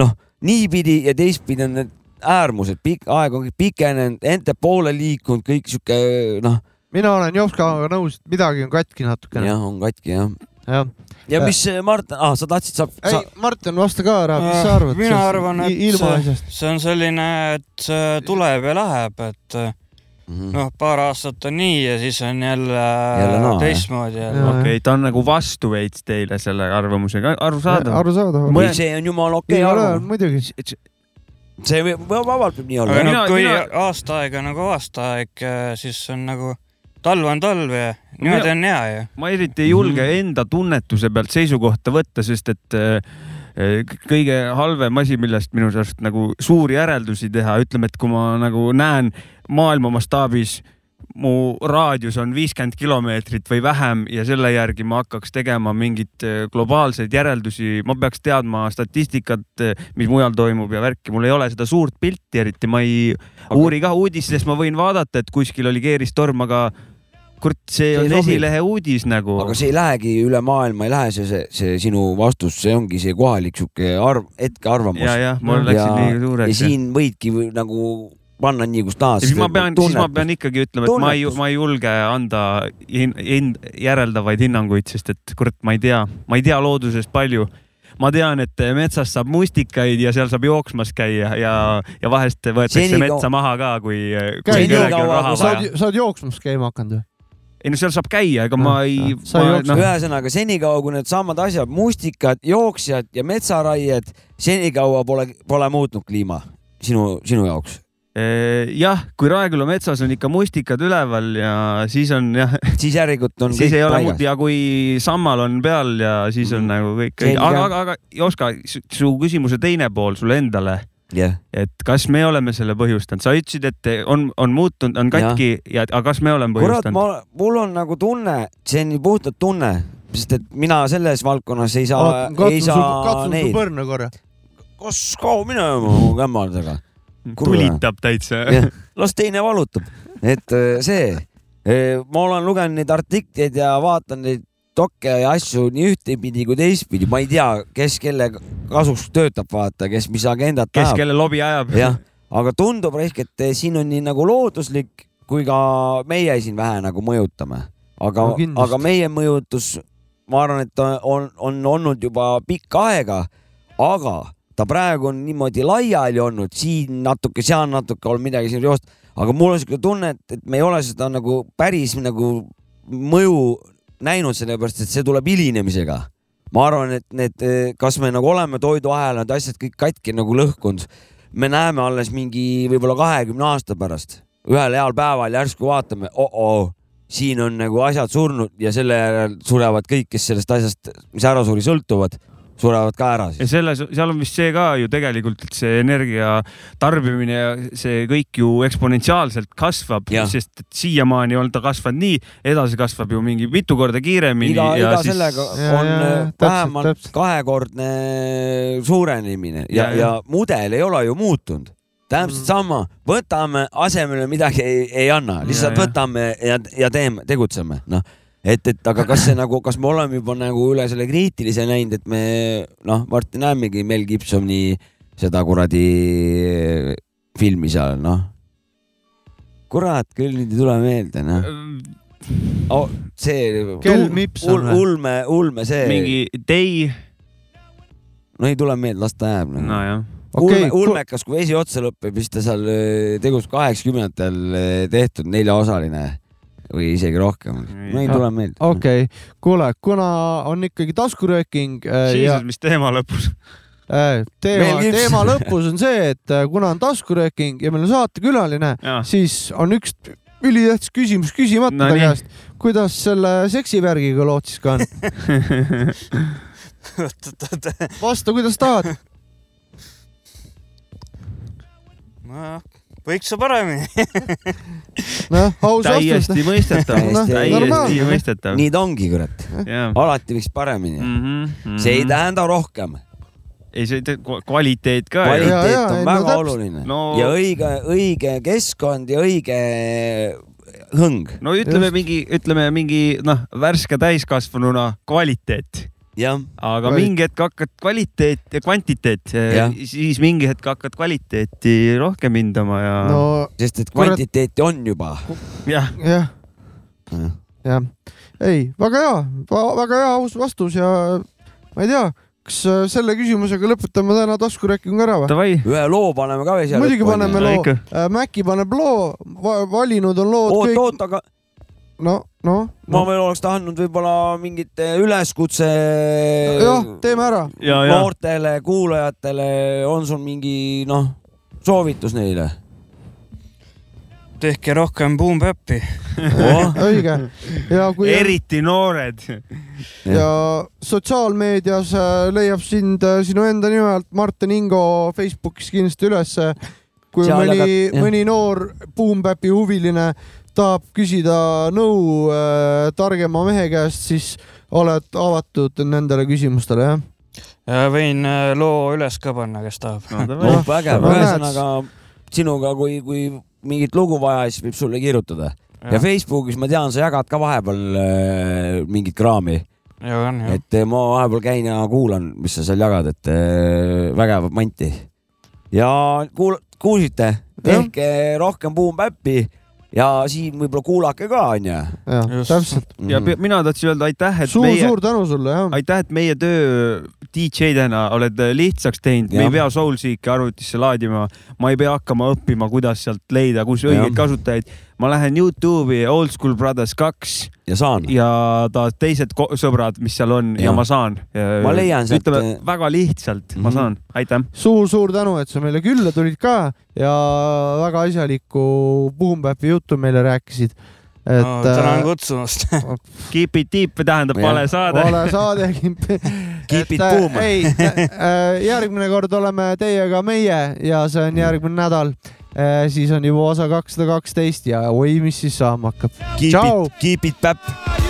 noh, niipidi ja teistpidi on need äärmused, pikk aeg on pikenenud, ente poole liikunud, kõik sihuke noh, mina olen Jopskaga nõus, et midagi on katki natukene. jah, on katki jah. jah. ja mis eh, Martin ah,, sa tahtsid, sa, ei sa, Martin, vasta ka ära, mis sa arvad? mina arvan, et see, see on selline, et tuleb ja läheb, et äh, Mhm. noh, paar aastat on nii ja siis on jälle, Jälle jah. teistmoodi jälle. Okei okay,, ta on nagu vastu veits teile selle arvamusega, arusaadav. arusaadav. Ei, see on jumala okei ei ole, arvamus, muidugi. see võib, vabalt võib nii olla aga noh kui mina- aasta aega nagu aasta aeg, siis on nagu talv on talv ja niimoodi on hea ju. ma eriti ei julge Mhm. enda tunnetuse pealt seisukohta võtta, sest et äh, äh, kõige halvem asi, millest minu arust nagu suuri järeldusi teha, ütleme, et kui ma nagu näen maailma mastaabis mu raadius on viiskümmend kilomeetrit või vähem ja selle järgi ma hakkaks tegema mingeid äh, globaalseid järeldusi, ma peaks teadma statistikat, mis mujal toimub ja värki, mul ei ole seda suurt pilti eriti, ma ei Aga- uuri ka uudistest, ma võin vaadata, et kuskil oli keeristorm, aga kurat, see on esilehe uudis nagu. aga see ei lähegi üle maailma, ei lähe see, see, see sinu vastus, see ongi see kohalik sihuke arv, hetkearvamus. ja, jah, mul läksid ja, liiga ja suureks. siin võidki või nagu panna nii, kus tahad. siis ma pean, siis ma pean ikkagi ütlema, et ma ei, Tunnetus. ma ei julge anda hin, hin, järeldavaid hinnanguid, sest et kurat, ma ei tea, ma ei tea loodusest palju ma tean, et metsas saab mustikaid ja seal saab jooksmas käia ja, ja vahest võetakse Senikaua- metsa maha ka, kui, sa oled, jooksmas käima hakanud või? ei no seal saab käia, ega ma ei, Sa ei jookse. noh, ühesõnaga senikaua, kui needsamad asjad, mustikad, jooksjad ja metsaraied, senikaua pole, pole muutnud kliima sinu, sinu jaoks. Eh, jah, kui Raeküla metsas on ikka mustikad üleval ja siis on jah, siis järelikult on siis kõik ei ole muud paigas. ja kui sammal on peal ja siis on Mhm. nagu kõik, aga, aga, aga Joska, su küsimuse teine pool sulle endale, jah, et kas me oleme selle põhjustanud, sa ütlesid, et on, on muutunud, on katki ja, ja, aga kas me oleme kurat, põhjustanud? ma, mul on nagu tunne, see on nii puhtalt tunne, sest et mina selles valdkonnas ei saa, ei saa katsun su põrna korra. kas kao minema mu kämmadega? Tulitab täitsa. Las teine valutab, et äh, see, ma olen lugenud neid artikleid ja vaatan neid dokke ja asju nii ühtepidi kui teistpidi, ma ei tea, kes kelle kasuks töötab, vaata, kes mis agendat kes ajab. kelle lobi ajab. jah, aga tundub raisk, et eh, siin on nii nagu looduslik kui ka meie siin vähe nagu mõjutame, aga No aga meie mõjutus, ma arvan, et on, on, on olnud juba pikka aega, aga ta praegu on niimoodi laiali olnud, siin natuke, seal natuke olnud midagi siin joost, aga mul on siuke tunne, et, et me ei ole seda nagu päris nagu mõju näinud, sellepärast et see tuleb hilinemisega. Ma arvan, et need, kas me nagu oleme toiduahela need asjad kõik katki nagu lõhkunud, me näeme alles mingi võib-olla kahekümne aasta pärast, ühel heal päeval järsku vaatame oh-oh, siin on nagu asjad surnud ja selle järel surevad kõik, kes sellest asjast, mis ära suri, sõltuvad, surevad ka ära ja siis. selles, seal on vist see ka ju tegelikult, et see energia tarbimine ja see kõik ju eksponentsiaalselt kasvab sest et siiamaani on ta kasvanud nii, edasi kasvab ju mingi mitu korda kiiremini iga, ja iga siis sellega Ja, on ja, ja, äh, täpselt, vähemalt täpselt. kahekordne suurenemine ja, Ja, ja, ja. ja mudel ei ole ju muutunud. täpselt Mm. sama, võtame asemele midagi ei, ei anna, lihtsalt Ja, ja. võtame ja, ja teeme, tegutseme, noh et, et aga kas see nagu, kas me oleme juba nagu üle selle kriitilise näinud, et me noh, varsti näemegi Mel Gibsoni seda kuradi filmi seal, noh. kurat, küll nüüd ei tule meelde, noh oh,. see. Kel Mipson või? ulme, ulme see. mingi Day, no ei tule meelde, las ta jääb no.. nojah, ulme Okei,, ulmekas, kui vesi otsa lõpeb, siis ta seal äh, tegus kaheksakümnendatel äh, tehtud neljaosaline. Või isegi rohkem. no ei tule meelde. okei okay., kuule, kuna on ikkagi taskurööking äh, ja mis teema lõpus. äh, teema teema lõpus on see, et äh, kuna on taskurööking ja meil on saatekülaline, siis on üks ülitähtis küsimus küsimata No ta käest. kuidas selle seksivärgiga lood siis ka on? vasta, kuidas tahad. Võiks ju paremini. noh, aus vastus. täiesti mõistetav, Täiesti täiesti mõistetav. nii ta ongi, kurat. alati võiks paremini. Mhm, see ei tähenda rohkem. ei, see kvaliteet ka kvaliteet jaa, on ei, no väga täpselt. oluline No- ja õige, õige keskkond ja õige hõng. no ütleme Just. mingi, ütleme mingi noh, värske täiskasvanuna kvaliteet, aga Kvalit- mingi hetk hakkad kvaliteet ja kvantiteet siis mingi hetk hakkad kvaliteeti rohkem hindama ja no. sest et kvantiteeti on juba. jah, jah, jah, ei, väga hea, väga hea aus vastus ja ma ei tea, kas äh, selle küsimusega lõpetame täna taskuröökingu ära või? davai. ühe loo paneme ka veel siia. muidugi paneme loo Mäkki paneb loo, valinud on lood oot, kõik, oot, aga no, noh, ma veel oleks tahtnud võib-olla mingit üleskutse jah, teeme ära. noortele kuulajatele, on sul mingi noh, soovitus neile? tehke rohkem Boom Bap'i. Oh, õige ja kui eriti noored. ja sotsiaalmeedias äh, leiab sind äh, sinu enda nime alt Martin Ingo Facebookis kindlasti ülesse. kui Seal mõni mõni noor Boompäpi huviline tahab küsida nõu äh, targema mehe käest, siis oled avatud nendele küsimustele, jah? võin äh, loo üles ka panna, kes tahab. oh, vägev, no ühesõnaga sinuga, kui, kui mingit lugu vaja, siis võib sulle kirjutada. ja Facebookis ma tean, sa jagad ka vahepeal äh, mingit kraami, ja on jah. et äh, ma vahepeal käin ja kuulan, mis sa seal jagad, et äh, vägevat manti. ja kuul-, kuulsite, tehke rohkem Boom Bap'i ja siin võib-olla kuulake ka, onju. täpselt. ja pe- mina tahtsin öelda aitäh, et suur, meie, suur tänu sulle, jah. aitäh, et meie töö DJ-dena oled lihtsaks teinud, me ei pea Soulseeki arvutisse laadima, ma ei pea hakkama õppima, kuidas sealt leida, kus õigeid kasutajaid. Ma lähen Youtube'i Old School Brothers kaks ja saan. ja ta teised sõbrad, mis seal on ja, ja ma saan. Ma leian sealt- ütleme väga lihtsalt mm, -hmm. ma Mhm. saan, aitäh. suur-suur tänu, et sa meile külla tulid ka ja väga asjalikku Boompäpi juttu meile rääkisid. et no,. tänan äh, kutsumast. Keep it deep tähendab vale saade. vale saade. Keep it boom. ei, järgmine kord oleme teiega meie ja see on järgmine nädal. Siis on juba osa kakssada kaksteist ja oi, mis siis saama hakkab. Keep it, keep it päpp.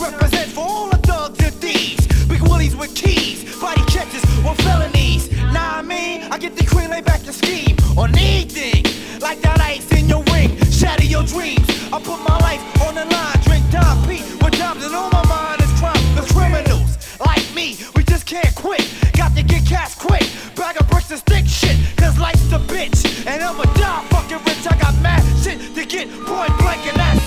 Represent for all the thugs and thieves. Big willies with keys, body catches or felonies. Nah, I mean, I get the queen lay back and scheme on anything. Like that ice in your ring, shatter your dreams. I put my life on the line, drink Don Pete with dimes and on my mind is crime. The criminals like me, we just can't quit. Got to get cash quick. Bag of bricks and stick shit, cause life's a bitch. And I'ma die fucking rich. I got mad shit to get point blank, and that's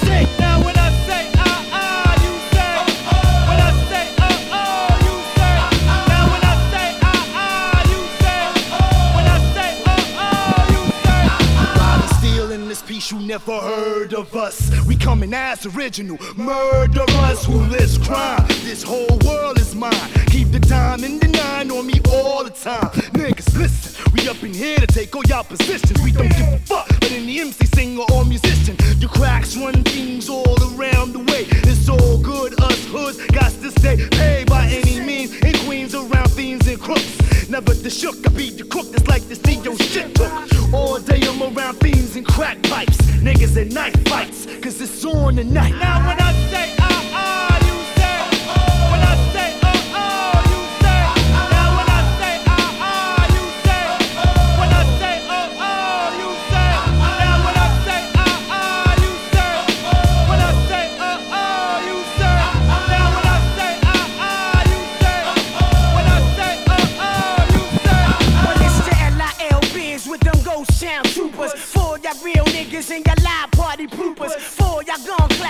you never heard of us. We coming as original murderers who list crime. This whole world is mine. Keep the time in the nine on me all the time. Niggas, listen, we up in here to take all y'all positions. We don't give a fuck, but in the MC singer or musician, the cracks run things all around the way. It's all good, us hoods got to stay paid by any means. In Queens around fiends and crooks. Never the shook, I beat the crook that's like to see your shit took. All day I'm around fiends and crack pipes. Niggas and knife fights, cause it's on tonight. Now when I say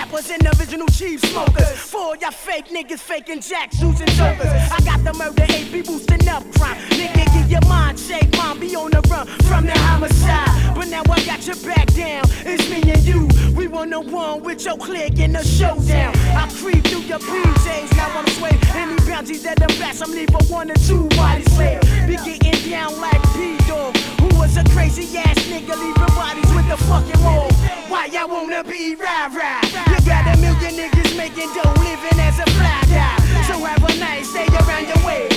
gun clappers and original chief smokers. For y'all fake niggas faking jacks, shoots and jokers. I got the murder AP boosting up crime. Nigga, get your mind shake, mom, be on the run from the homicide. But now I got your back down. It's me and you. We one on one with your clique in the showdown. I creep through your PJs, now I'm sway. Any bounties that I'm back, I'm leaving one or two bodies later. Be getting down like P-Dog, who was a crazy ass nigga leaving bodies with the fucking wall. Why y'all wanna be rah rah? Got a million niggas making dough, living as a fly guy. So have a nice day around your way.